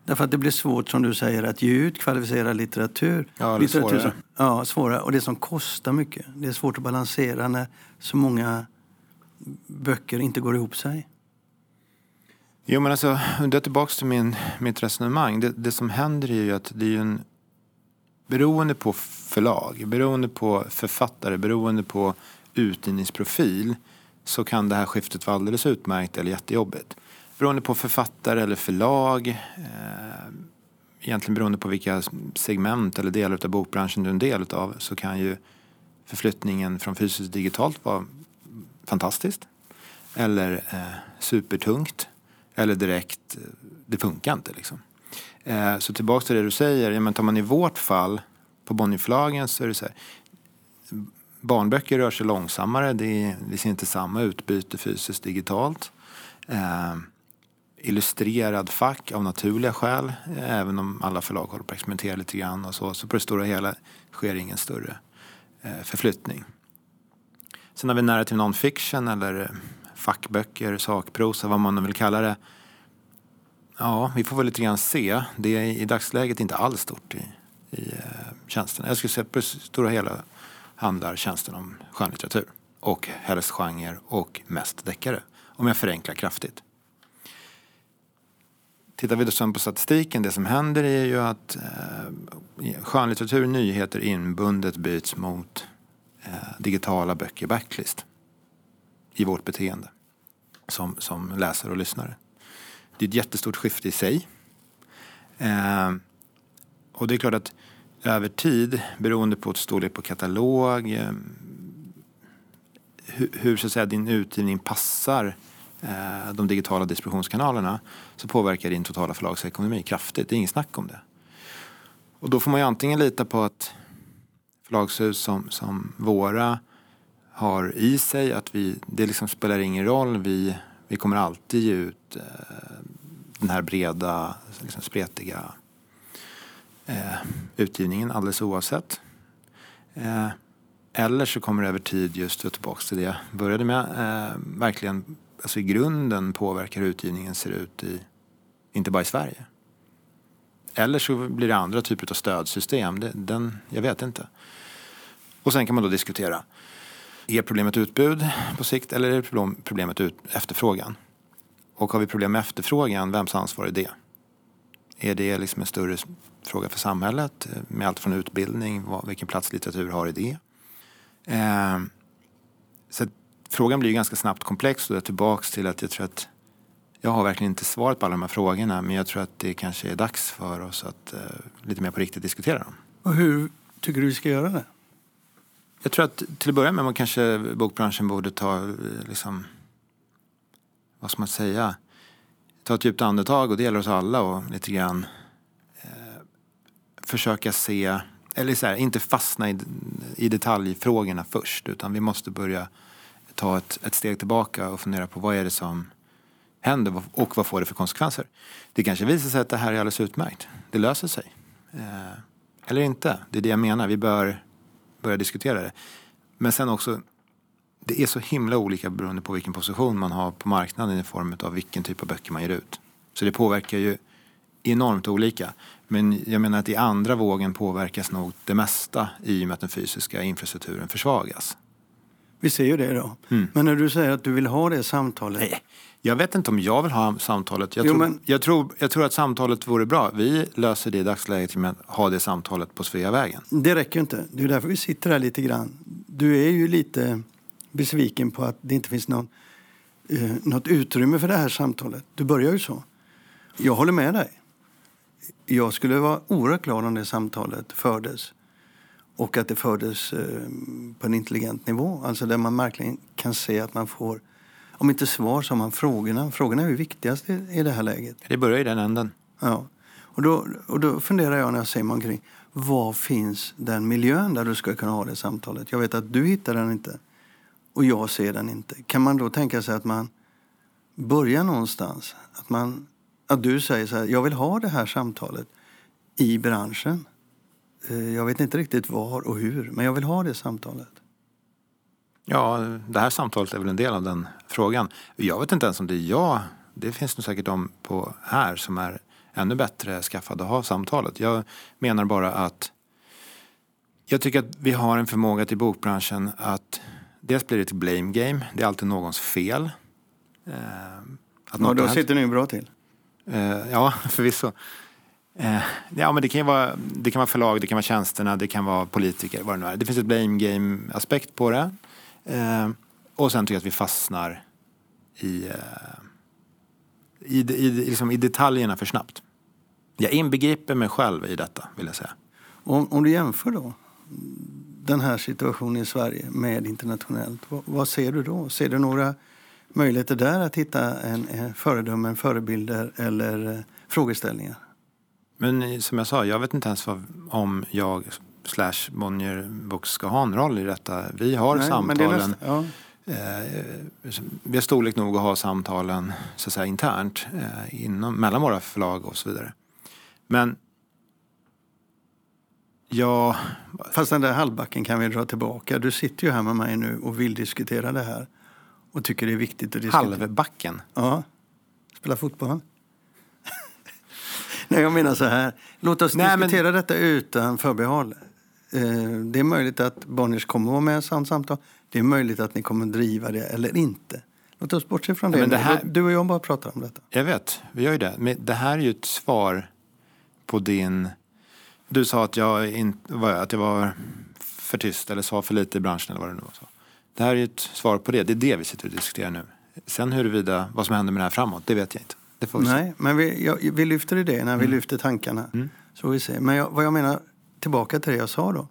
Därför att det blir svårt som du säger att ge ut kvalificerad litteratur. Ja, det litteratur svårare. ja, svårare. Och det som kostar mycket. Det är svårt att balansera när så många böcker inte går ihop sig. Jo men alltså, det är tillbaka till min, mitt resonemang. Det, det, som händer är ju att det är en beroende på förlag, beroende på författare, beroende på utgivningsprofil så kan det här skiftet vara alldeles utmärkt eller jättejobbigt. Beroende på författare eller förlag, eh, egentligen beroende på vilka segment eller delar av bokbranschen du är en del av så kan ju förflyttningen från fysiskt till digitalt vara fantastiskt. Eller eh, supertungt. Eller direkt, det funkar inte liksom. Eh, så tillbaka till det du säger, ja, men tar man i vårt fall på Bonnierförlagen så är det så här. Barnböcker rör sig långsammare, det, är, det ser inte samma utbyte fysiskt digitalt. Eh, illustrerad fack av naturliga skäl, eh, även om alla förlag håller på att experimentera lite grann och så. Så på det stora hela sker ingen större eh, förflyttning. Sen har vi narrative non-fiction eller fackböcker, sakprosa, vad man nu vill kalla det. Ja, vi får väl lite grann se. Det är i dagsläget inte alls stort i, i eh, tjänsten. Jag skulle säga på det stora hela handlar tjänsten om skönlitteratur. Och helst genre och mest deckare. Om jag förenklar kraftigt. Tittar vi då sen på statistiken, det som händer är ju att eh, skönlitteratur, nyheter inbundet byts mot eh, digitala böcker backlist. I vårt beteende som, som läsare och lyssnare. Det är ett jättestort skifte i sig. Eh, och det är klart att över tid, beroende på storlek på katalog, eh, hur, hur, så att säga, din utgivning passar eh, de digitala distributionskanalerna så påverkar din totala förlagsekonomi kraftigt. Det är inget snack om det. Och då får man ju antingen lita på att förlagshus som, som våra har i sig att vi, det liksom spelar ingen roll, vi, vi kommer alltid ge ut eh, den här breda, liksom spretiga eh, utgivningen alldeles oavsett. Eh, eller så kommer det över tid, just tillbaka till det jag började med, eh, verkligen alltså i grunden påverkar hur utgivningen ser ut i, inte bara i Sverige. Eller så blir det andra typer av stödsystem, det, den, jag vet inte. Och sen kan man då diskutera, är problemet utbud på sikt eller är problemet ut, efterfrågan? Och har vi problem med efterfrågan, vems ansvar är det? Är det liksom en större fråga för samhället eh, med allt från utbildning, vilken plats litteratur har i det? Eh, så frågan blir ganska snabbt komplex och jag är tillbaks till att jag tror att jag har verkligen inte svaret på alla de här frågorna men jag tror att det kanske är dags för oss att eh, lite mer på riktigt diskutera dem. Och hur tycker du vi ska göra det? Jag tror att till att börja med man kanske bokbranschen borde ta eh, liksom vad ska man säga ta ett djupt andetag och det gäller oss alla och lite grann eh, försöka se eller så här, inte fastna i, i detaljfrågorna först utan vi måste börja ta ett, ett steg tillbaka och fundera på vad är det som händer och vad får det för konsekvenser. Det kanske visar sig att det här är alldeles utmärkt. Det löser sig. Eh, eller inte. Det är det jag menar. Vi bör börja diskutera det. Men sen också, det är så himla olika beroende på vilken position man har på marknaden i form av vilken typ av böcker man ger ut. Så det påverkar ju enormt olika. Men jag menar att i andra vågen påverkas nog det mesta i och med att den fysiska infrastrukturen försvagas. Vi ser ju det då. Mm. Men när du säger att du vill ha det samtalet. Nej, jag vet inte om jag vill ha samtalet. Jag, jo, tror, men... jag, tror, jag tror att samtalet vore bra. Vi löser det i dagsläget med att ha det samtalet på Sveavägen. Det räcker inte. Det är därför vi sitter här lite grann. Du är ju lite besviken på att det inte finns någon, eh, något utrymme för det här samtalet. Du börjar ju så. Jag håller med dig. Jag skulle vara oerhört glad om det samtalet fördes och att det fördes eh, på en intelligent nivå. Alltså där man verkligen kan se att man får, om inte svar så har man frågorna. Frågorna är ju viktigast i, i det här läget. Det börjar i den änden. Ja. Och då, och då funderar jag när jag mig omkring. Var finns den miljön där du ska kunna ha det samtalet? Jag vet att du hittar den inte. Och jag ser den inte. Kan man då tänka sig att man börjar någonstans? Att, man, att du säger så här, jag vill ha det här samtalet i branschen. Eh, jag vet inte riktigt var och hur, men jag vill ha det samtalet. Ja, det här samtalet är väl en del av den frågan. Jag vet inte ens om det är jag. Det finns nog säkert de på här som är ännu bättre skaffade att ha samtalet. Jag menar bara att jag tycker att vi har en förmåga till bokbranschen att dels blir det ett blame game. Det är alltid någons fel. Eh, att ja, då sitter ni bra till. Eh, ja, förvisso. Eh, ja, men det kan vara, det kan vara förlag, det kan vara tjänsterna, det kan vara politiker, vad det nu är. Det finns ett blame game-aspekt på det. Eh, och sen tycker jag att vi fastnar i, eh, i, i, liksom i detaljerna för snabbt. Jag inbegriper mig själv i detta, vill jag säga. Om, om du jämför då den här situationen i Sverige med internationellt, vad, vad ser du då? Ser du några möjligheter där att hitta en, en föredömen, förebilder eller eh, frågeställningar? Men som jag sa, jag vet inte ens vad, om jag slash Bonnier Books ska ha en roll i detta. Vi har Nej, men samtalen. ja. Eh, vi har storlek nog att ha samtalen så att säga, internt eh, inom, mellan våra förlag och så vidare. Men ja, Fast den där halvbacken kan vi dra tillbaka. Du sitter ju här med mig nu och vill diskutera det här. Och tycker det är viktigt att diskutera. halvbacken. Ja. Spela fotboll. Nej, jag menar så här. Låt oss Nej, men- diskutera detta utan förbehåll. Eh, Det är möjligt att Bonniers kommer att vara med i samtal. Det är möjligt att ni kommer att driva det eller inte. Låt oss bortse från det. men det här- Du och jag bara pratar om detta. Jag vet, vi gör ju det. Men det här är ju ett svar på din... Du sa att jag, in, att jag var för tyst eller sa för lite i branschen eller vad det nu var. Så. Det här är ju ett svar på det. Det är det vi sitter och diskuterar nu. Sen huruvida, vad som händer med det här framåt, det vet jag inte. Nej, men vi, jag, vi lyfter idéerna, vi lyfter tankarna. Så får vi se. Men jag, vad jag menar, tillbaka till det jag sa då.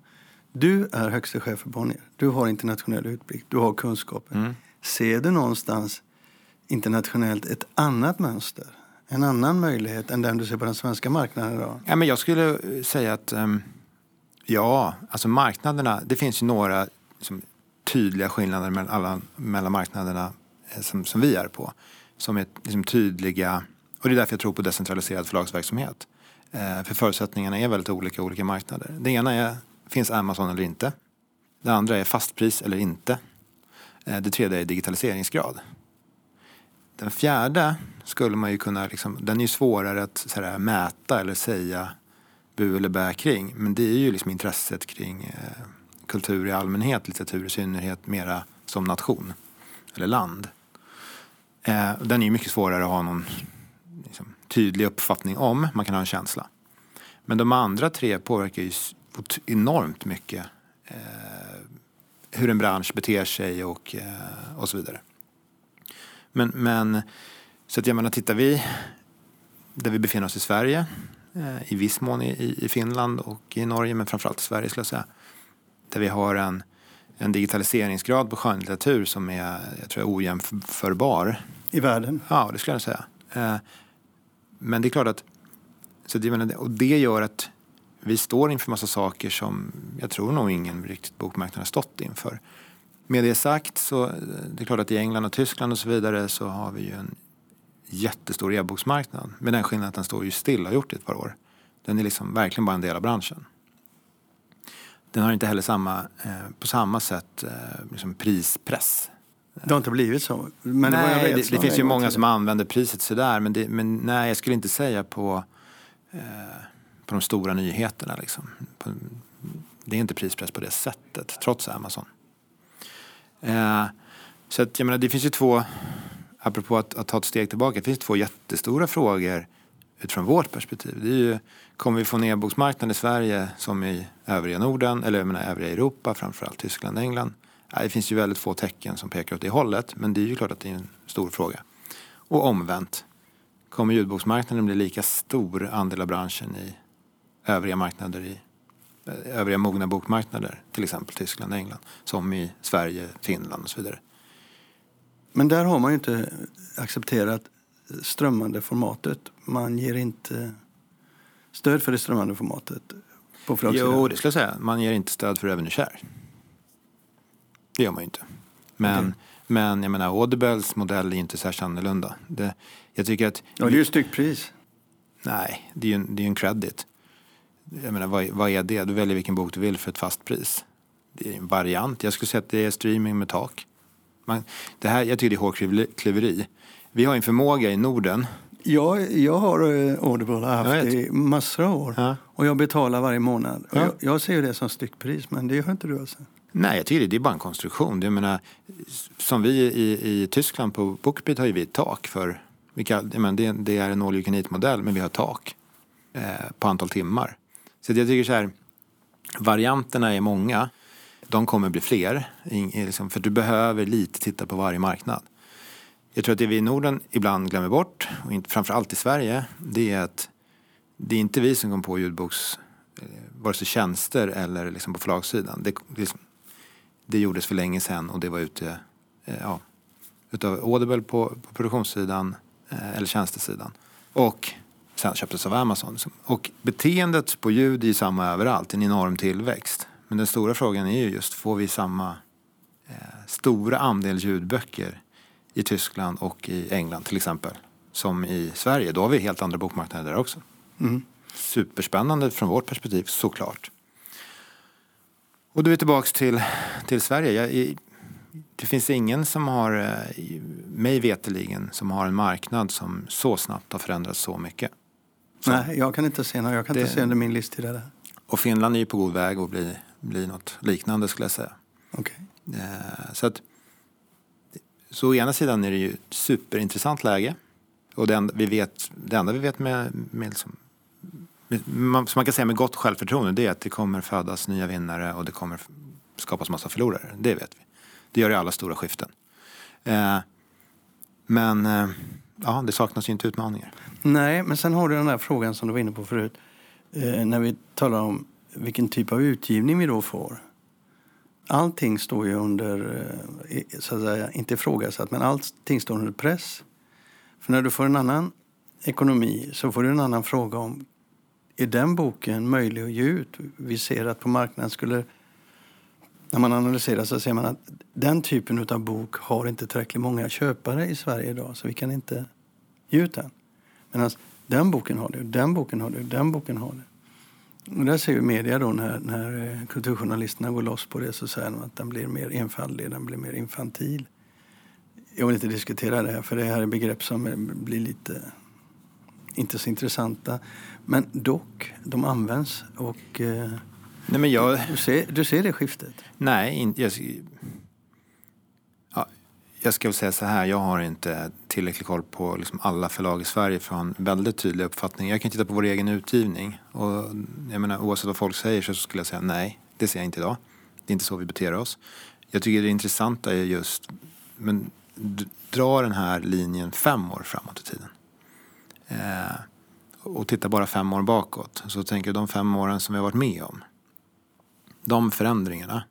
Du är högste chef för Bonnier. Du har internationell utblick, du har kunskapen. Ser du någonstans internationellt ett annat mönster? En annan möjlighet än den du ser på den svenska marknaden idag? Ja, men jag skulle eh, säga att ehm, ja, alltså marknaderna, det finns ju några liksom, tydliga skillnader mellan, alla, mellan marknaderna eh, som, som vi är på. Som är liksom, tydliga, och det är därför jag tror på decentraliserad förlagsverksamhet. Eh, för förutsättningarna är väldigt olika i olika marknader. Det ena är, finns Amazon eller inte? Det andra är fastpris eller inte? Eh, det tredje är digitaliseringsgrad. Den fjärde skulle man ju kunna, liksom, den är ju svårare att så här, mäta eller säga bu eller bä kring. Men det är ju liksom intresset kring eh, kultur i allmänhet, litteratur i synnerhet, mera som nation eller land. Eh, den är ju mycket svårare att ha någon tydlig uppfattning om. Man kan ha en känsla. Men de andra tre påverkar ju enormt mycket eh, hur en bransch beter sig och, eh, och så vidare. Men, men så att jag menar, tittar vi där vi befinner oss i Sverige, eh, i viss mån i, i- i Finland och i Norge, men framförallt i Sverige skulle jag säga. Där vi har en, en digitaliseringsgrad på skönlitteratur som är, jag tror, ojämförbar. I världen? Ja, det skulle jag säga. Men det är klart att, så att menar, och det gör att vi står inför massa saker som jag tror nog ingen riktigt bokmarknad har stått inför. Med det sagt så eh, det är klart att i England och Tyskland och så vidare så har vi ju en jättestor e-boksmarknad. Med den skillnaden att den står ju still och har gjort det ett par år. Den är liksom verkligen bara en del av branschen. Den har inte heller samma, eh, på samma sätt eh, liksom prispress. Det har inte blivit så. Men det, nej, det, det för finns ju många som använder priset sådär. Men, det, men nej, jag skulle inte säga på, eh, på de stora nyheterna. Liksom. På, det är inte prispress på det sättet, trots Amazon. Eh, så att, jag menar, det finns ju två, apropå att, att ta ett steg tillbaka, det finns två jättestora frågor utifrån vårt perspektiv. Det är ju, kommer vi få en e-boksmarknad i Sverige som i övriga Norden, eller jag menar övriga Europa, framförallt Tyskland och England? Det finns ju väldigt få tecken som pekar åt det hållet, men det är ju klart att det är en stor fråga. Och omvänt, kommer ljudboksmarknaden bli lika stor andel av branschen i övriga marknader i eh, övriga mogna bokmarknader, till exempel Tyskland och England, som i Sverige, Finland och så vidare. Men där har man ju inte accepterat strömmande formatet. Man ger inte stöd för det strömmande formatet på. Jo, det skulle jag säga. Man ger inte stöd för Revenue Share. Det gör man ju inte. Men, Okej. men jag menar, Audibles modell är inte särskilt annorlunda. Det, jag tycker att... Ja, det är ju styckpris. Nej, det är ju en, det är en credit. Jag menar, vad, vad är det? Du väljer vilken bok du vill för ett fast pris. Det är en variant. Jag skulle säga att det är streaming med tak. Man, det här, jag tycker det är hårklyveri. Vi har en förmåga i Norden. Jag, jag har eh, Audible Jag haft i massor av år. Ja. Och jag betalar varje månad. Ja. jag, jag ser det som styckpris, men det gör inte du alltså. Nej, jag tycker det, är bara en konstruktion. Jag menar, som vi i, i Tyskland på Bookbeat har ju vi ett tak för... vilka, jag menar, det, det är en all you can eat-modell, men vi har tak. eh, på antal timmar. Så jag tycker så här, varianterna är många. De kommer bli fler, liksom, för du behöver lite titta på varje marknad. Jag tror att det vi i Norden ibland glömmer bort, och framförallt i Sverige, det är att det är inte vi som kom på ljudboks, eh, vare sig tjänster eller liksom på förlagssidan. Det, liksom, det gjordes för länge sedan och det var ute eh, ja, utav Audible på, på produktionssidan eh, eller tjänstesidan. Och sen köptes av Amazon. Och beteendet på ljud är samma överallt, en enorm tillväxt. Men den stora frågan är ju just, får vi samma eh, stora andel ljudböcker i Tyskland och i England till exempel som i Sverige? Då har vi helt andra bokmarknader där också. Mm. Superspännande från vårt perspektiv såklart. Och då är vi tillbaks till, till Sverige. Jag, det finns ingen som har, eh, mig veteligen, som har en marknad som så snabbt har förändrats så mycket. Så. Nej, jag kan inte se något. Jag kan det, inte se under min listtid. Där. Och Finland är ju på god väg att bli, bli något liknande skulle jag säga. Okay. Eh, så att, så å ena sidan är det ju superintressant läge. Och det enda vi vet, det enda vi vet med, med liksom, man, som man kan säga med gott självförtroende det är att det kommer födas nya vinnare och det kommer skapas massa förlorare. Det vet vi. Det gör det i alla stora skiften. Eh, men eh, ja, det saknas ju inte utmaningar. Nej, men sen har du den där frågan som du var inne på förut. Eh, när vi talar om vilken typ av utgivning vi då får. Allting står ju under, eh, så att säga, inte ifrågasatt, men allting står under press. För när du får en annan ekonomi så får du en annan fråga om är den boken möjlig att ge ut? Vi ser att på marknaden skulle när man analyserar så ser man att den typen av bok har inte tillräckligt många köpare i Sverige idag så vi kan inte ge ut den. Medan den boken har det, den boken har det, den boken har det. Och där ser ju media då när, när eh, kulturjournalisterna går loss på det så säger de att den blir mer enfaldig, den blir mer infantil. Jag vill inte diskutera det här för det här är begrepp som eh, blir lite inte så intressanta. Men dock, de används och eh, Nej, men jag... du, ser, du ser det skiftet? Nej, inte, jag, ja, jag ska väl säga så här. Jag har inte tillräcklig koll på liksom alla förlag i Sverige för att ha en väldigt tydlig uppfattning. Jag kan titta på vår egen utgivning. Och jag menar, oavsett vad folk säger så skulle jag säga nej. Det ser jag inte idag. Det är inte så vi beter oss. Jag tycker det intressanta är just, men dra den här linjen fem år framåt i tiden. Eh, och titta bara fem år bakåt. Så tänker jag de fem åren som vi har varit med om de förändringarna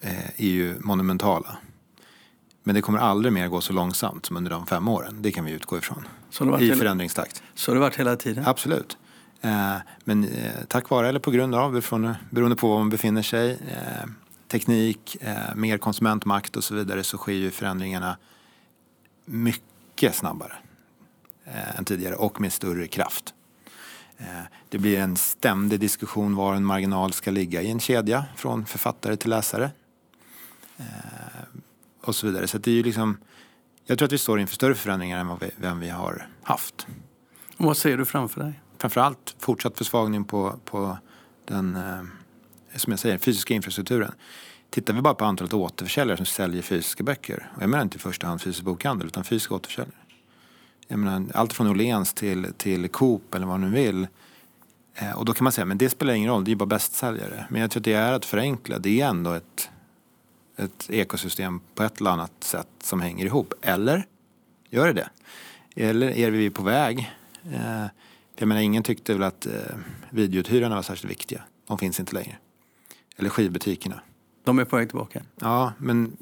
eh, är ju monumentala. Men det kommer aldrig mer gå så långsamt som under de fem åren. Det kan vi utgå ifrån. I hela, förändringstakt. Så har det varit hela tiden? Absolut. Eh, men eh, tack vare eller på grund av, beroende på var man befinner sig, teknik, mer konsumentmakt och så vidare så sker ju förändringarna mycket snabbare än tidigare och med större kraft. Eh, det blir en ständig diskussion var en marginal ska ligga i en kedja från författare till läsare. Eh, och så vidare. Så det är ju liksom, jag tror att vi står inför större förändringar än vad vi, vem vi har haft. Och vad ser du framför dig? Framförallt fortsatt försvagning på, på den eh, som jag säger, fysiska infrastrukturen. Tittar vi bara på antalet återförsäljare som säljer fysiska böcker, och jag menar inte i första hand fysisk bokhandel utan fysiska återförsäljare jag menar, allt från Åhléns till, till Coop eller vad man nu vill. Eh, och då kan man säga, men det spelar ingen roll, det är bara bästsäljare. Men jag tror att det är att förenkla, det är ändå ett, ett ekosystem på ett eller annat sätt som hänger ihop. Eller gör det det? Eller är vi på väg? Eh, jag menar, ingen tyckte väl att eh, videouthyrarna var särskilt viktiga. De finns inte längre. Eller skivbutikerna. De är på väg tillbaka? Ja, men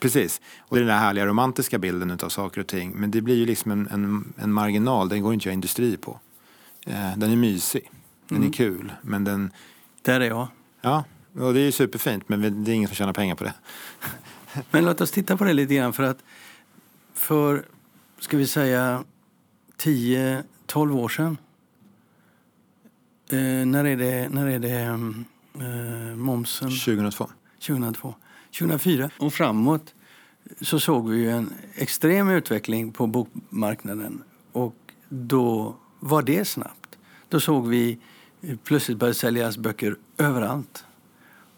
Precis. Och det är den där härliga romantiska bilden av saker och ting. Men det blir ju liksom en, en, en marginal, den går inte att göra industri på. Eh, den är mysig, den mm. är kul, men den... Där är jag. Ja, och det är ju superfint, men det är ingen som tjänar pengar på det. men låt oss titta på det lite grann, för att för, ska vi säga, 10-12 år sedan Eh, när är det, när är det eh, momsen? 2002. 2002. 2004 och framåt så såg vi en extrem utveckling på bokmarknaden. Och då var det snabbt. Då såg vi plötsligt började säljas böcker överallt.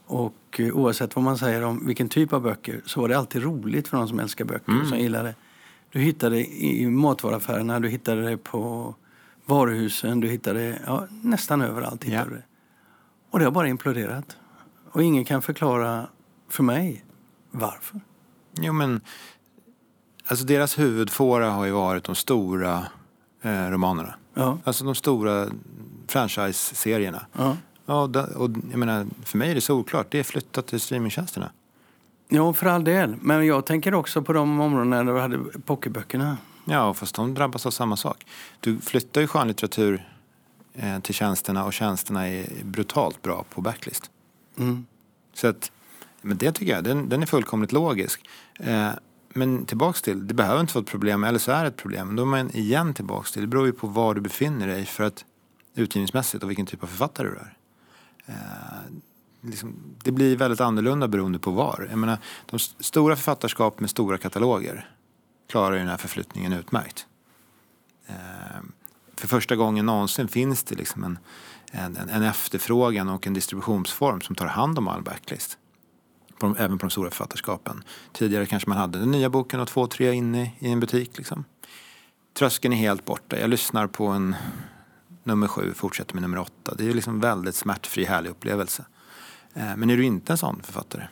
Och eh, oavsett vad man säger om vilken typ av böcker så var det alltid roligt för de som älskar böcker mm. som gillar det. Du hittade i matvaruaffärerna, du hittade det på varuhusen, du hittar det ja, nästan överallt. Ja. du det. Och det har bara imploderat. Och ingen kan förklara för mig varför. Jo men, alltså deras huvudfåra har ju varit de stora eh, romanerna. Ja, Alltså de stora franchise-serierna. ja. Ja, och, och jag menar, för mig är det solklart, det är flyttat till streamingtjänsterna. ja, för all del. Men jag tänker också på de områdena där du hade pocketböckerna. Ja, fast de drabbas av samma sak. Du flyttar ju skönlitteratur eh, till tjänsterna och tjänsterna är brutalt bra på backlist. Mm. Så att, men det tycker jag, den, den är fullkomligt logisk. Eh, men tillbaks till, det behöver inte vara ett problem, eller så är det ett problem. Då är man igen tillbaks till, det beror ju på var du befinner dig för att utgivningsmässigt och vilken typ av författare du är. Eh, liksom, det blir väldigt annorlunda beroende på var. Jag menar, de st- stora författarskap med stora kataloger klarar ju den här förflyttningen utmärkt. Eh, för första gången någonsin finns det liksom en, en, en efterfrågan och en distributionsform som tar hand om all backlist. På de, även på de stora författarskapen. Tidigare kanske man hade den nya boken och två, tre inne i en butik. Liksom. Tröskeln är helt borta. Jag lyssnar på en nummer sju, fortsätter med nummer åtta. Det är liksom väldigt smärtfri, härlig upplevelse. Eh, Men är du inte en sån författare,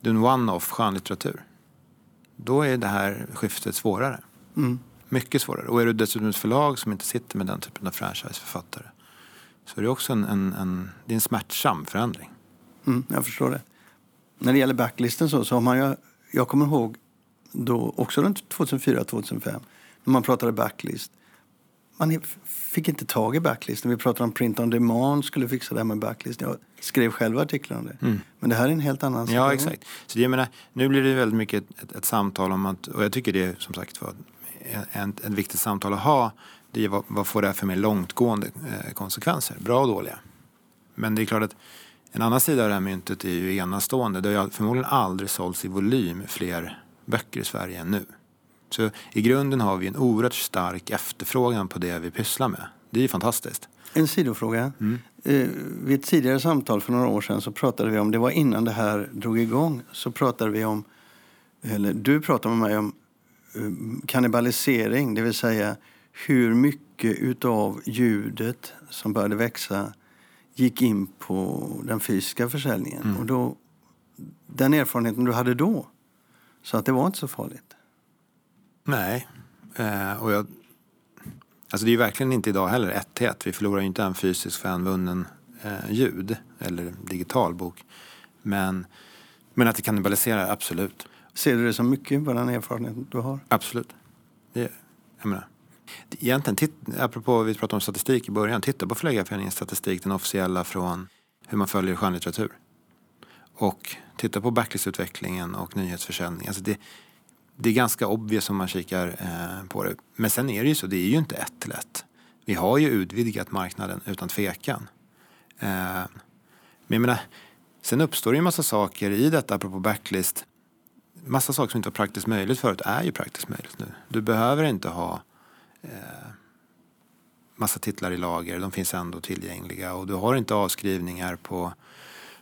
du är en one-off skönlitteratur, då är det här skiftet svårare. Mm. Mycket svårare. Och är du dessutom ett förlag som inte sitter med den typen av franchiseförfattare så är det också en, en, en, det är en smärtsam förändring. Mm, jag förstår det. När det gäller backlisten så, så har man ju, jag kommer ihåg då också runt 2004-2005 när man pratade backlist. Man fick inte tag i backlisten. Vi pratade om print on demand skulle fixa det här med backlist. Jag skrev själv artiklar om det. Men det här är en helt annan Ja, situation. exakt. Så jag menar, nu blir det väldigt mycket ett, ett, ett samtal om att, och jag tycker det är som sagt var en, ett viktigt samtal att ha. Det är vad, vad får det här för mer långtgående eh, konsekvenser, bra och dåliga. Men det är klart att en annan sida av det här myntet är ju enastående. Det har förmodligen aldrig sålts i volym fler böcker i Sverige än nu. Så i grunden har vi en oerhört stark efterfrågan på det vi pysslar med. Det är ju fantastiskt. En sidofråga. Eh, vid ett tidigare samtal för några år sedan så pratade vi om, det var innan det här drog igång, så pratade vi om, eller du pratade med mig om eh, kannibalisering, det vill säga hur mycket utav ljudet som började växa gick in på den fysiska försäljningen. Och då, den erfarenheten du hade då, så att det var inte så farligt. Nej. Eh, och jag, alltså det är ju verkligen inte idag heller ett till ett. Vi förlorar ju inte en fysisk för en vunnen eh, ljud eller digital bok. Men, men att det kannibaliserar, absolut. Ser du det som mycket på den erfarenheten du har? Absolut. Det, jag menar. Egentligen, titt, apropå vi pratade om statistik i början, titta på Förläggareföreningens statistik, den officiella från hur man följer skönlitteratur. Och titta på backlist-utvecklingen och nyhetsförsäljning. Alltså det, det är ganska obvious om man kikar eh, på det. Men sen är det ju så, det är ju inte ett till ett. Vi har ju utvidgat marknaden utan tvekan. Eh, men jag menar, sen uppstår det ju en massa saker i detta, apropå backlist. Massa saker som inte var praktiskt möjligt förut är ju praktiskt möjligt nu. Du behöver inte ha eh, massa titlar i lager, de finns ändå tillgängliga och du har inte avskrivningar på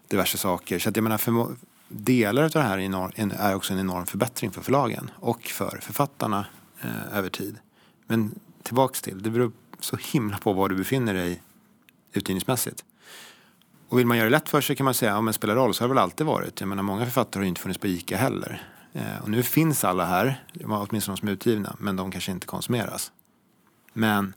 diverse saker. Så att jag menar, för, delar av det här är, är också en enorm förbättring för förlagen och för författarna eh, över tid. Men tillbaks till, det beror så himla på var du befinner dig utgivningsmässigt. Och vill man göra det lätt för sig kan man säga, om ja, det spelar roll, så har det väl alltid varit. Jag menar, många författare har ju inte funnits på ICA heller. Eh, och nu finns alla här, åtminstone de som är utgivna, men de kanske inte konsumeras. Men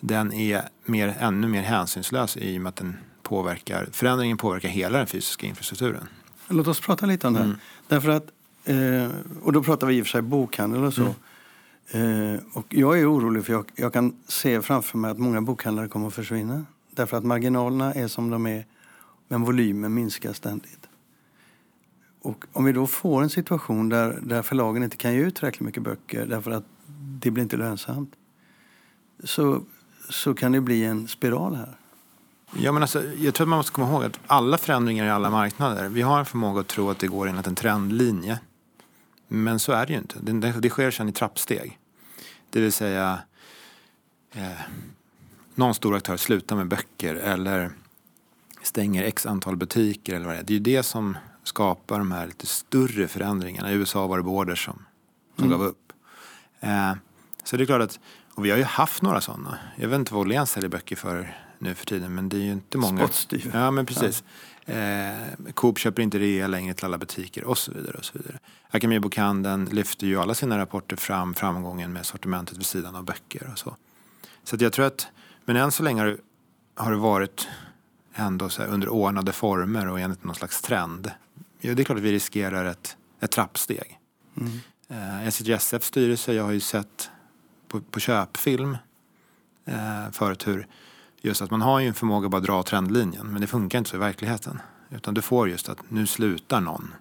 den är mer, ännu mer hänsynslös i och med att den påverkar, förändringen påverkar hela den fysiska infrastrukturen. Låt oss prata lite om det. Mm. Därför att, eh, och då pratar vi i och för sig bokhandel och så. Eh, och jag är orolig för jag, jag kan se framför mig att många bokhandlare kommer att försvinna. Därför att marginalerna är som de är, men volymen minskar ständigt. Och om vi då får en situation där, där förlagen inte kan ge ut tillräckligt mycket böcker därför att det blir inte lönsamt. Så, så kan det bli en spiral här. Ja, men alltså, jag tror att man måste komma ihåg att alla förändringar i alla marknader, vi har en förmåga att tro att det går enligt en trendlinje. Men så är det ju inte. Det, det, sker sedan i trappsteg. Det vill säga, eh, någon stor aktör slutar med böcker eller stänger x antal butiker eller vad det är. Det är ju det som skapar de här lite större förändringarna. I USA var det Borders som, som Mm. gav upp. Eh, så det är klart att Och vi har ju haft några sådana. Jag vet inte vad Åhléns säljer böcker för nu för tiden men det är ju inte många. Spottstyver. Ja men precis. Eh, Coop köper inte rea längre till alla butiker och så vidare. och så vidare. Akademibokhandeln lyfter ju alla sina rapporter fram framgången med sortimentet vid sidan av böcker och så. Så jag tror att, men än så länge har det, varit ändå så här under ordnade former och enligt någon slags trend. Ja, det är klart att vi riskerar ett, ett trappsteg. Mm. Eh, jag sitter i SFs styrelse, jag har ju sett på, på köpfilm eh, förut hur just att man har ju en förmåga att bara dra trendlinjen men det funkar inte så i verkligheten. Utan du får just att nu slutar någon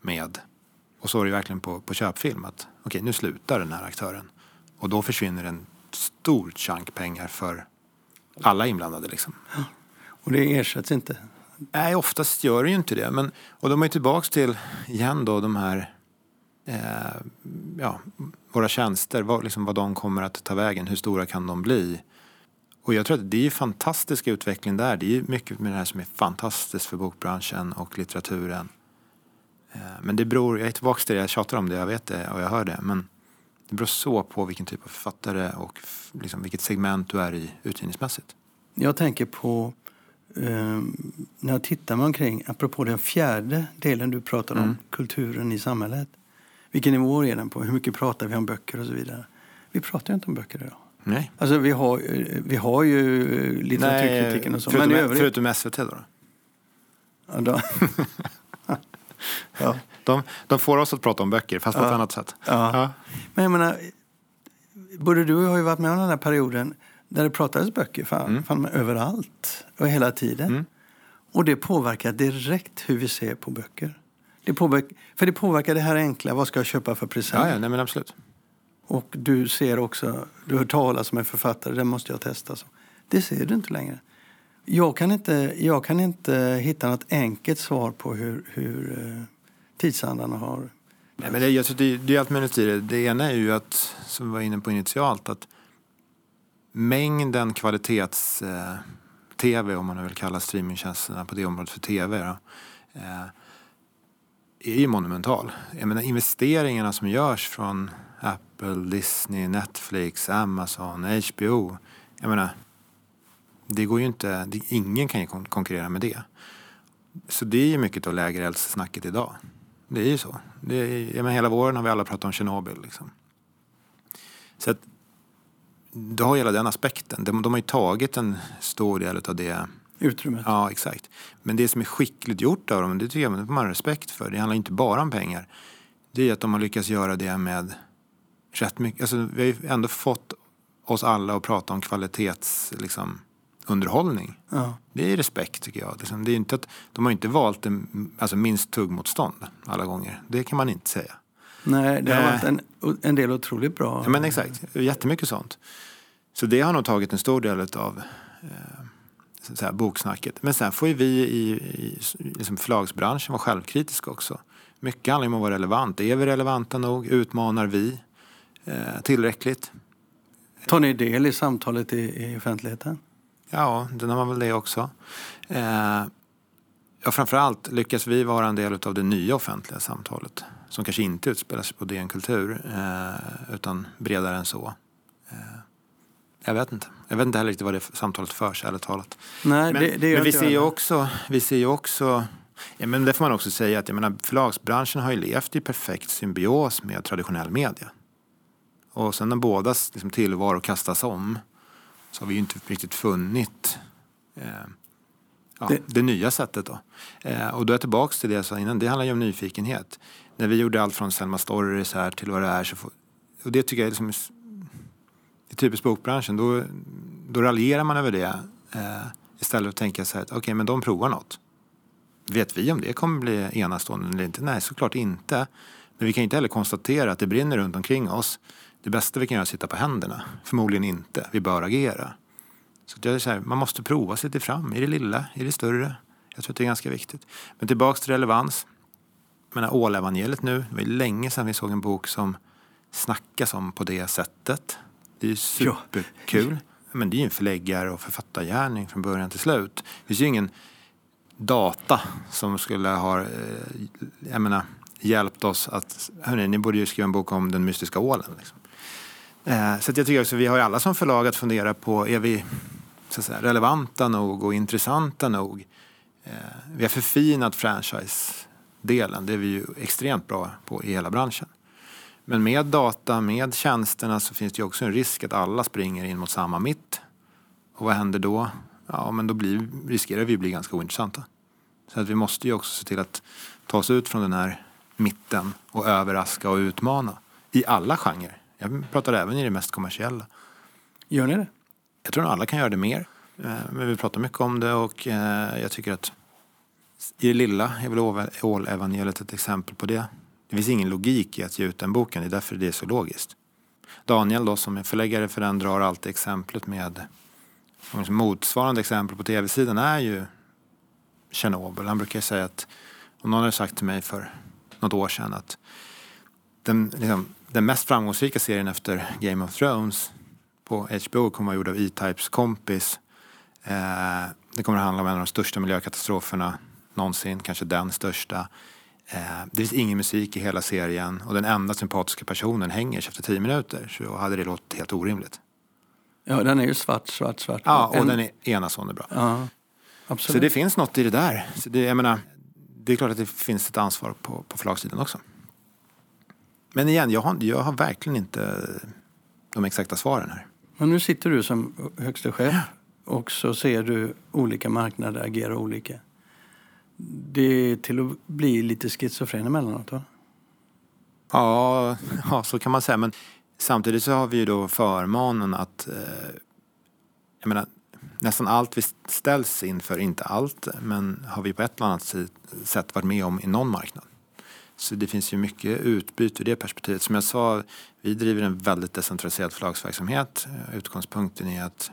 med, och så är det ju verkligen på, på köpfilm att okej okay, nu slutar den här aktören. Och då försvinner en stor chunk pengar för alla inblandade liksom. Och det ersätts inte? Nej, oftast gör det ju inte det. Men, och de är tillbaks till, igen då, de här eh, ja, våra tjänster, vad, liksom vad de kommer att ta vägen, hur stora kan de bli? Och jag tror att det är fantastisk utveckling där. Det är mycket med det här som är fantastiskt för bokbranschen och litteraturen. Eh, men det beror, jag är tillbaka till det, jag tjatar om det, jag vet det och jag hör det. Men det beror så på vilken typ av författare och liksom vilket segment du är i utgivningsmässigt. Jag tänker på eh, när jag tittar mig omkring, apropå den fjärde delen du pratade om, Mm. kulturen i samhället. Vilken nivå är den på? Hur mycket pratar vi om böcker och så vidare? Vi pratar ju inte om böcker idag. Nej. Alltså vi har, vi har ju litteraturkritiken och så. förutom, Men i övrigt... förutom SVT då? då? Ja, då, ja. De, de får oss att prata om böcker, fast på Ja. ett annat sätt. Ja. Ja. Men jag menar, både du och jag har ju varit med om den här perioden där det pratades böcker fan, Mm. fan, överallt och hela tiden. Mm. Och det påverkar direkt hur vi ser på böcker. Det påverkar, för det påverkar det här enkla, vad ska jag köpa för present? Ja, ja, nej men absolut. Och du ser också, du hör talas om en författare, den måste jag testa. Så. Det ser du inte längre. Jag kan inte, jag kan inte hitta något enkelt svar på hur, hur eh, tidsandan har... Nej, men det, jag tror det, det är allt möjligt i det. Det ena är ju att, som vi var inne på initialt, att mängden kvalitets-tv, om man nu vill kalla streamingtjänsterna på det området för tv, då, eh, är ju monumental. Jag menar investeringarna som görs från Apple, Disney, Netflix, Amazon, HBO. Jag menar, det går ju inte, det, ingen kan ju konkurrera med det. Så det är ju mycket av lägereldsnacket idag. Det är ju så. Det är, jag menar, hela våren har vi alla pratat om Tjernobyl. Liksom. Så att, du har hela den aspekten. De, de har ju tagit en stor del av det. Utrymmet. Ja, exakt. Men det som är skickligt gjort av dem, det tycker jag man får man ha respekt för. Det handlar inte bara om pengar. Det är att de har lyckats göra det med rätt mycket. Alltså, vi har ju ändå fått oss alla att prata om kvalitets, liksom, underhållning. Ja. Det är respekt tycker jag. Liksom, Det är inte att, de har ju inte valt en, alltså, minst tuggmotstånd alla gånger. Det kan man inte säga. Nej, det har Eh. varit en, en del otroligt bra. Ja, men exakt, jättemycket sånt. Så det har nog tagit en stor del av eh, så här, boksnacket. Men sen får ju vi i, i liksom förlagsbranschen vara självkritiska också. Mycket handlar om att vara relevant. Är vi relevanta nog? Utmanar vi eh, tillräckligt? Tar ni del i samtalet i, i offentligheten? Ja, den har man väl det också. Eh, ja, framförallt lyckas vi vara en del av det nya offentliga samtalet. Som kanske inte utspelar sig på DN Kultur, eh, utan bredare än så. Eh, jag vet inte. Jag vet inte heller riktigt vad det samtalet förs, ärligt talat. Nej, Men, det, det men vi ser ju också, vi ser ju också ja, men det får man också säga att jag menar, förlagsbranschen har ju levt i perfekt symbios med traditionell media. Och sen när bådas liksom, tillvaro kastas om så har vi ju inte riktigt funnit eh, ja, det, Det- nya sättet då. Eh, och då är jag tillbaka till det jag sa innan, det handlar ju om nyfikenhet. När vi gjorde allt från Selma Stories här till vad det är så får, och det tycker jag är liksom, i typiskt bokbranschen, då, då raljerar man över det eh, istället för att tänka så här, att okej men de provar något. Vet vi om det kommer bli enastående eller inte? Nej, såklart inte. Men vi kan inte heller konstatera att det brinner runt omkring oss. Det bästa vi kan göra är att sitta på händerna. Förmodligen inte. Vi bör agera. Så det är så här, man måste prova sig till fram. I det lilla, i det större. Jag tror att det är ganska viktigt. Men tillbaks till relevans. Jag menar Ålevangeliet nu. Det var ju länge sedan vi såg en bok som snackas om på det sättet. Det är ju Ja. superkul. Men det är ju en förläggare och författargärning från början till slut. Det finns ju ingen data som skulle ha eh, jag menar, hjälpt oss att, hörni, ni borde ju skriva en bok om den mystiska ålen. Liksom. Eh, så jag tycker också vi har ju alla som förlag att fundera på, är vi säga, relevanta nog och intressanta nog? Eh, vi har förfinat franchise-delen, det är vi ju extremt bra på i hela branschen. Men med data, med tjänsterna så finns det ju också en risk att alla springer in mot samma mitt. Och vad händer då? Ja, men då blir, riskerar vi att bli ganska ointressanta. Så att vi måste ju också se till att ta oss ut från den här mitten och överraska och utmana. I alla genrer. Jag pratar även i det mest kommersiella. Gör ni det? Jag tror att alla kan göra det mer. Eh, men vi pratar mycket om det och eh, jag tycker att i det lilla är väl Ål-evangeliet ett exempel på det. Det finns ingen logik i att ge ut den boken, det är därför det är så logiskt. Daniel då som är förläggare för den drar alltid exemplet med motsvarande exempel på tv-sidan är ju Tjernobyl. Han brukar säga att, och någon hade sagt till mig för något år sedan att den, liksom, den mest framgångsrika serien efter Game of Thrones på HBO kommer att vara gjord av E-Types kompis. Eh, det kommer att handla om en av de största miljökatastroferna någonsin, kanske den största. Eh, det finns ingen musik i hela serien och den enda sympatiska personen hänger sig efter tio minuter. Så hade det låtit helt orimligt. Ja, den är ju svart, svart, svart. Ja, och en... den är enastående bra. Ja, absolut. Så det finns något i det där. Så det, jag menar, det är klart att det finns ett ansvar på, på förlagssidan också. Men igen, jag har, jag har verkligen inte de exakta svaren här. Men nu sitter du som högste chef och så ser du olika marknader agera olika. Det är till att bli lite schizofren emellanåt va? Ja, ja, så kan man säga. Men samtidigt så har vi ju då förmånen att eh, jag menar, nästan allt vi ställs inför, inte allt, men har vi på ett eller annat sätt varit med om i någon marknad. Så det finns ju mycket utbyte ur det perspektivet. Som jag sa, vi driver en väldigt decentraliserad förlagsverksamhet. Eh, utgångspunkten är att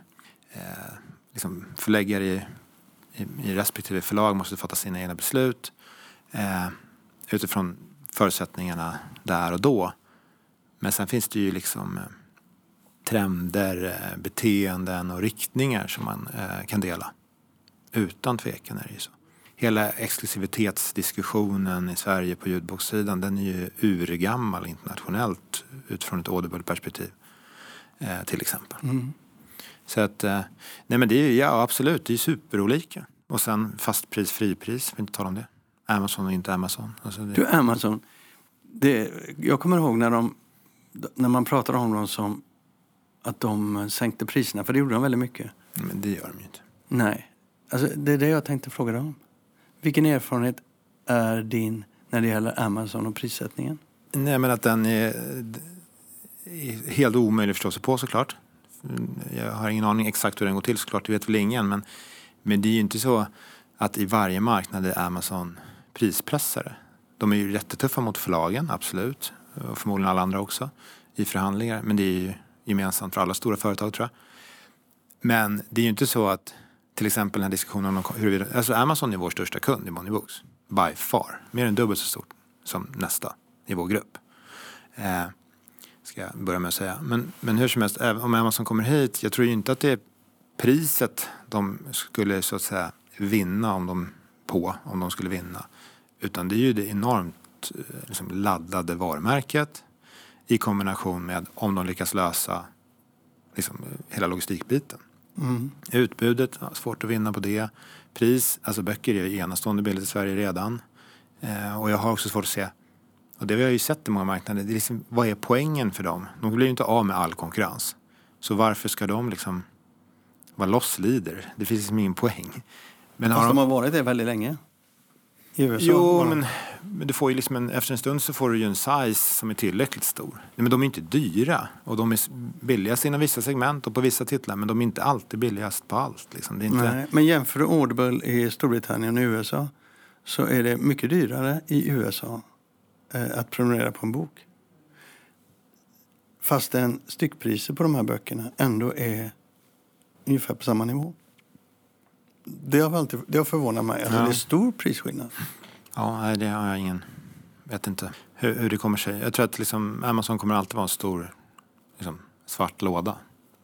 eh, liksom förläggare i, i, respektive förlag måste fatta sina egna beslut eh, utifrån förutsättningarna där och då. Men sen finns det ju liksom eh, trender, eh, beteenden och riktningar som man eh, kan dela. Utan tvekan är det ju så hela exklusivitetsdiskussionen i Sverige på ljudbokssidan den är ju urgammal internationellt utifrån ett audible-perspektiv. Eh, till exempel. Mm. Så att, eh, nej men det är ja absolut, det är superolika. Och sen fastpris, fripris, vi inte tala om det. Amazon och inte Amazon. Alltså det... Du, Amazon. Det, jag kommer ihåg när, de, när man pratade om dem som att de sänkte priserna, för det gjorde de väldigt mycket. Men det gör de ju inte. Nej. Alltså, det är det jag tänkte fråga dig om. Vilken erfarenhet är din när det gäller Amazon och prissättningen? Nej, men att den är, helt omöjlig att förstå sig på såklart. Jag har ingen aning exakt hur den går till såklart, det vet väl ingen. Men, men det är ju inte så att i varje marknad är Amazon prispressare. De är ju jättetuffa mot förlagen, absolut. Och förmodligen alla andra också i förhandlingar. Men det är ju gemensamt för alla stora företag tror jag. Men det är ju inte så att till exempel den här diskussionen om huruvida, alltså Amazon är vår största kund i Moneybooks, By far. Mer än dubbelt så stort som nästa i vår grupp. Eh, ska jag börja med att säga. Men, men hur som helst, om Amazon kommer hit, jag tror ju inte att det är priset de skulle så att säga vinna om de, på om de skulle vinna. Utan det är ju det enormt eh, liksom, laddade varumärket i kombination med om de lyckas lösa liksom, hela logistikbiten. Mm. Utbudet, svårt att vinna på det. Pris, alltså böcker är enastående billigt i Sverige redan. Eh, och jag har också svårt att se, och det har jag ju sett i många marknader, det är liksom, vad är poängen för dem? De blir ju inte av med all konkurrens. Så varför ska de liksom vara loss leader? Det finns liksom ingen poäng. Men Fast har de... de har varit det väldigt länge. I USA? Jo, men, men, du får ju liksom en, efter en stund så får du ju en size som är tillräckligt stor. Men de är inte dyra och de är billigast inom vissa segment och på vissa titlar men de är inte alltid billigast på allt. Liksom. Det är inte... Nej, men jämför du Audible i Storbritannien och USA så är det mycket dyrare i USA att prenumerera på en bok. Fastän styckpriser på de här böckerna ändå är ungefär på samma nivå. Det har, alltid, det har förvånat mig. Alltså, ja. Det är stor prisskillnad. Ja, det har jag ingen... vet inte hur, hur det kommer sig. Jag tror att liksom, Amazon kommer alltid vara en stor liksom, svart låda.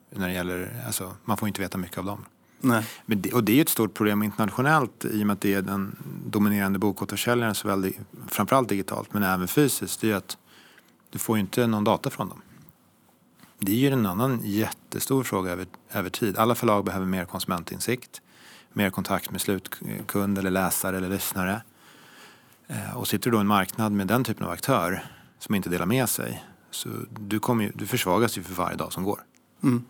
När det gäller, alltså, man får inte veta mycket av dem. Nej. Det, och det är ett stort problem internationellt i och med att det är den dominerande bokåterförsäljaren såväl framförallt digitalt men även fysiskt. Det är att du får inte någon data från dem. det är ju en annan jättestor fråga över, över tid. Alla förlag behöver mer konsumentinsikt, mer kontakt med slutkund eller läsare eller lyssnare. Eh, och sitter du då i en marknad med den typen av aktör som inte delar med sig så du, kommer ju, du försvagas ju för varje dag som går. Mm.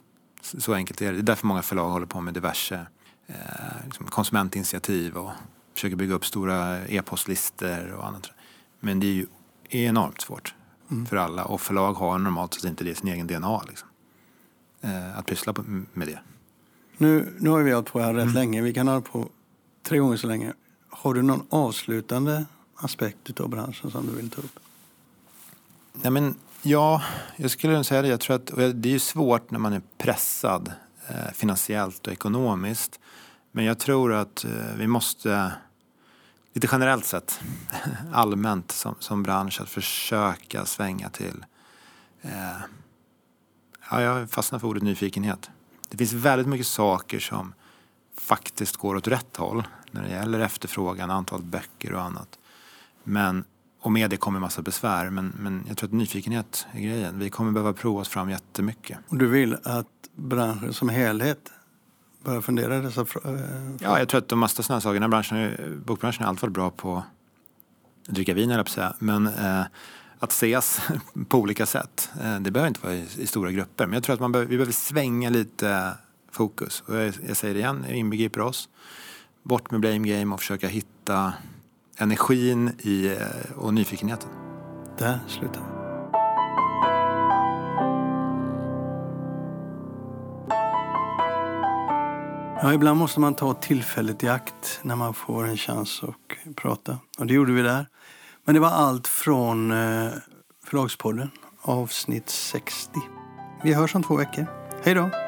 Så, enkelt är det. Det är därför många förlag håller på med diverse eh, liksom konsumentinitiativ och försöker bygga upp stora e-postlistor och annat. Men det är ju enormt svårt mm. för alla och förlag har normalt sett inte det i sin egen DNA. Liksom. Eh, att pyssla med det. Nu, nu har vi hållit på här rätt mm. länge. Vi kan hålla på tre gånger så länge. Har du någon avslutande aspekt av branschen som du vill ta upp? Nej, men, ja, jag skulle säga det. Jag tror att, det är ju svårt när man är pressad eh, finansiellt och ekonomiskt. Men jag tror att eh, vi måste, lite generellt sett, allmänt som, som bransch, att försöka svänga till eh, ja, jag fastnar för ordet nyfikenhet. Det finns väldigt mycket saker som faktiskt går åt rätt håll när det gäller efterfrågan, antal böcker och annat. Men, och med det kommer massa besvär. Men, men jag tror att nyfikenhet är grejen. Vi kommer behöva prova oss fram jättemycket. Och du vill att branschen som helhet börjar fundera dessa frågor? Eh, ja, jag tror att de mesta sådana saker. Den branschen, bokbranschen är alltid bra på att dricka vin, eller på säga. Men eh, att ses på olika sätt. Eh, det behöver inte vara i, i, stora grupper. Men jag tror att man behöver, vi behöver svänga lite fokus. Och jag, jag säger det igen, det inbegriper oss. Bort med blame game och försöka hitta energin i, eh, och nyfikenheten. Där slutar vi. Ja, ibland måste man ta tillfället i akt när man får en chans att prata. Och det gjorde vi där. Men det var allt från eh, Förlagspodden, avsnitt 60. Vi hörs om två veckor. Hej då!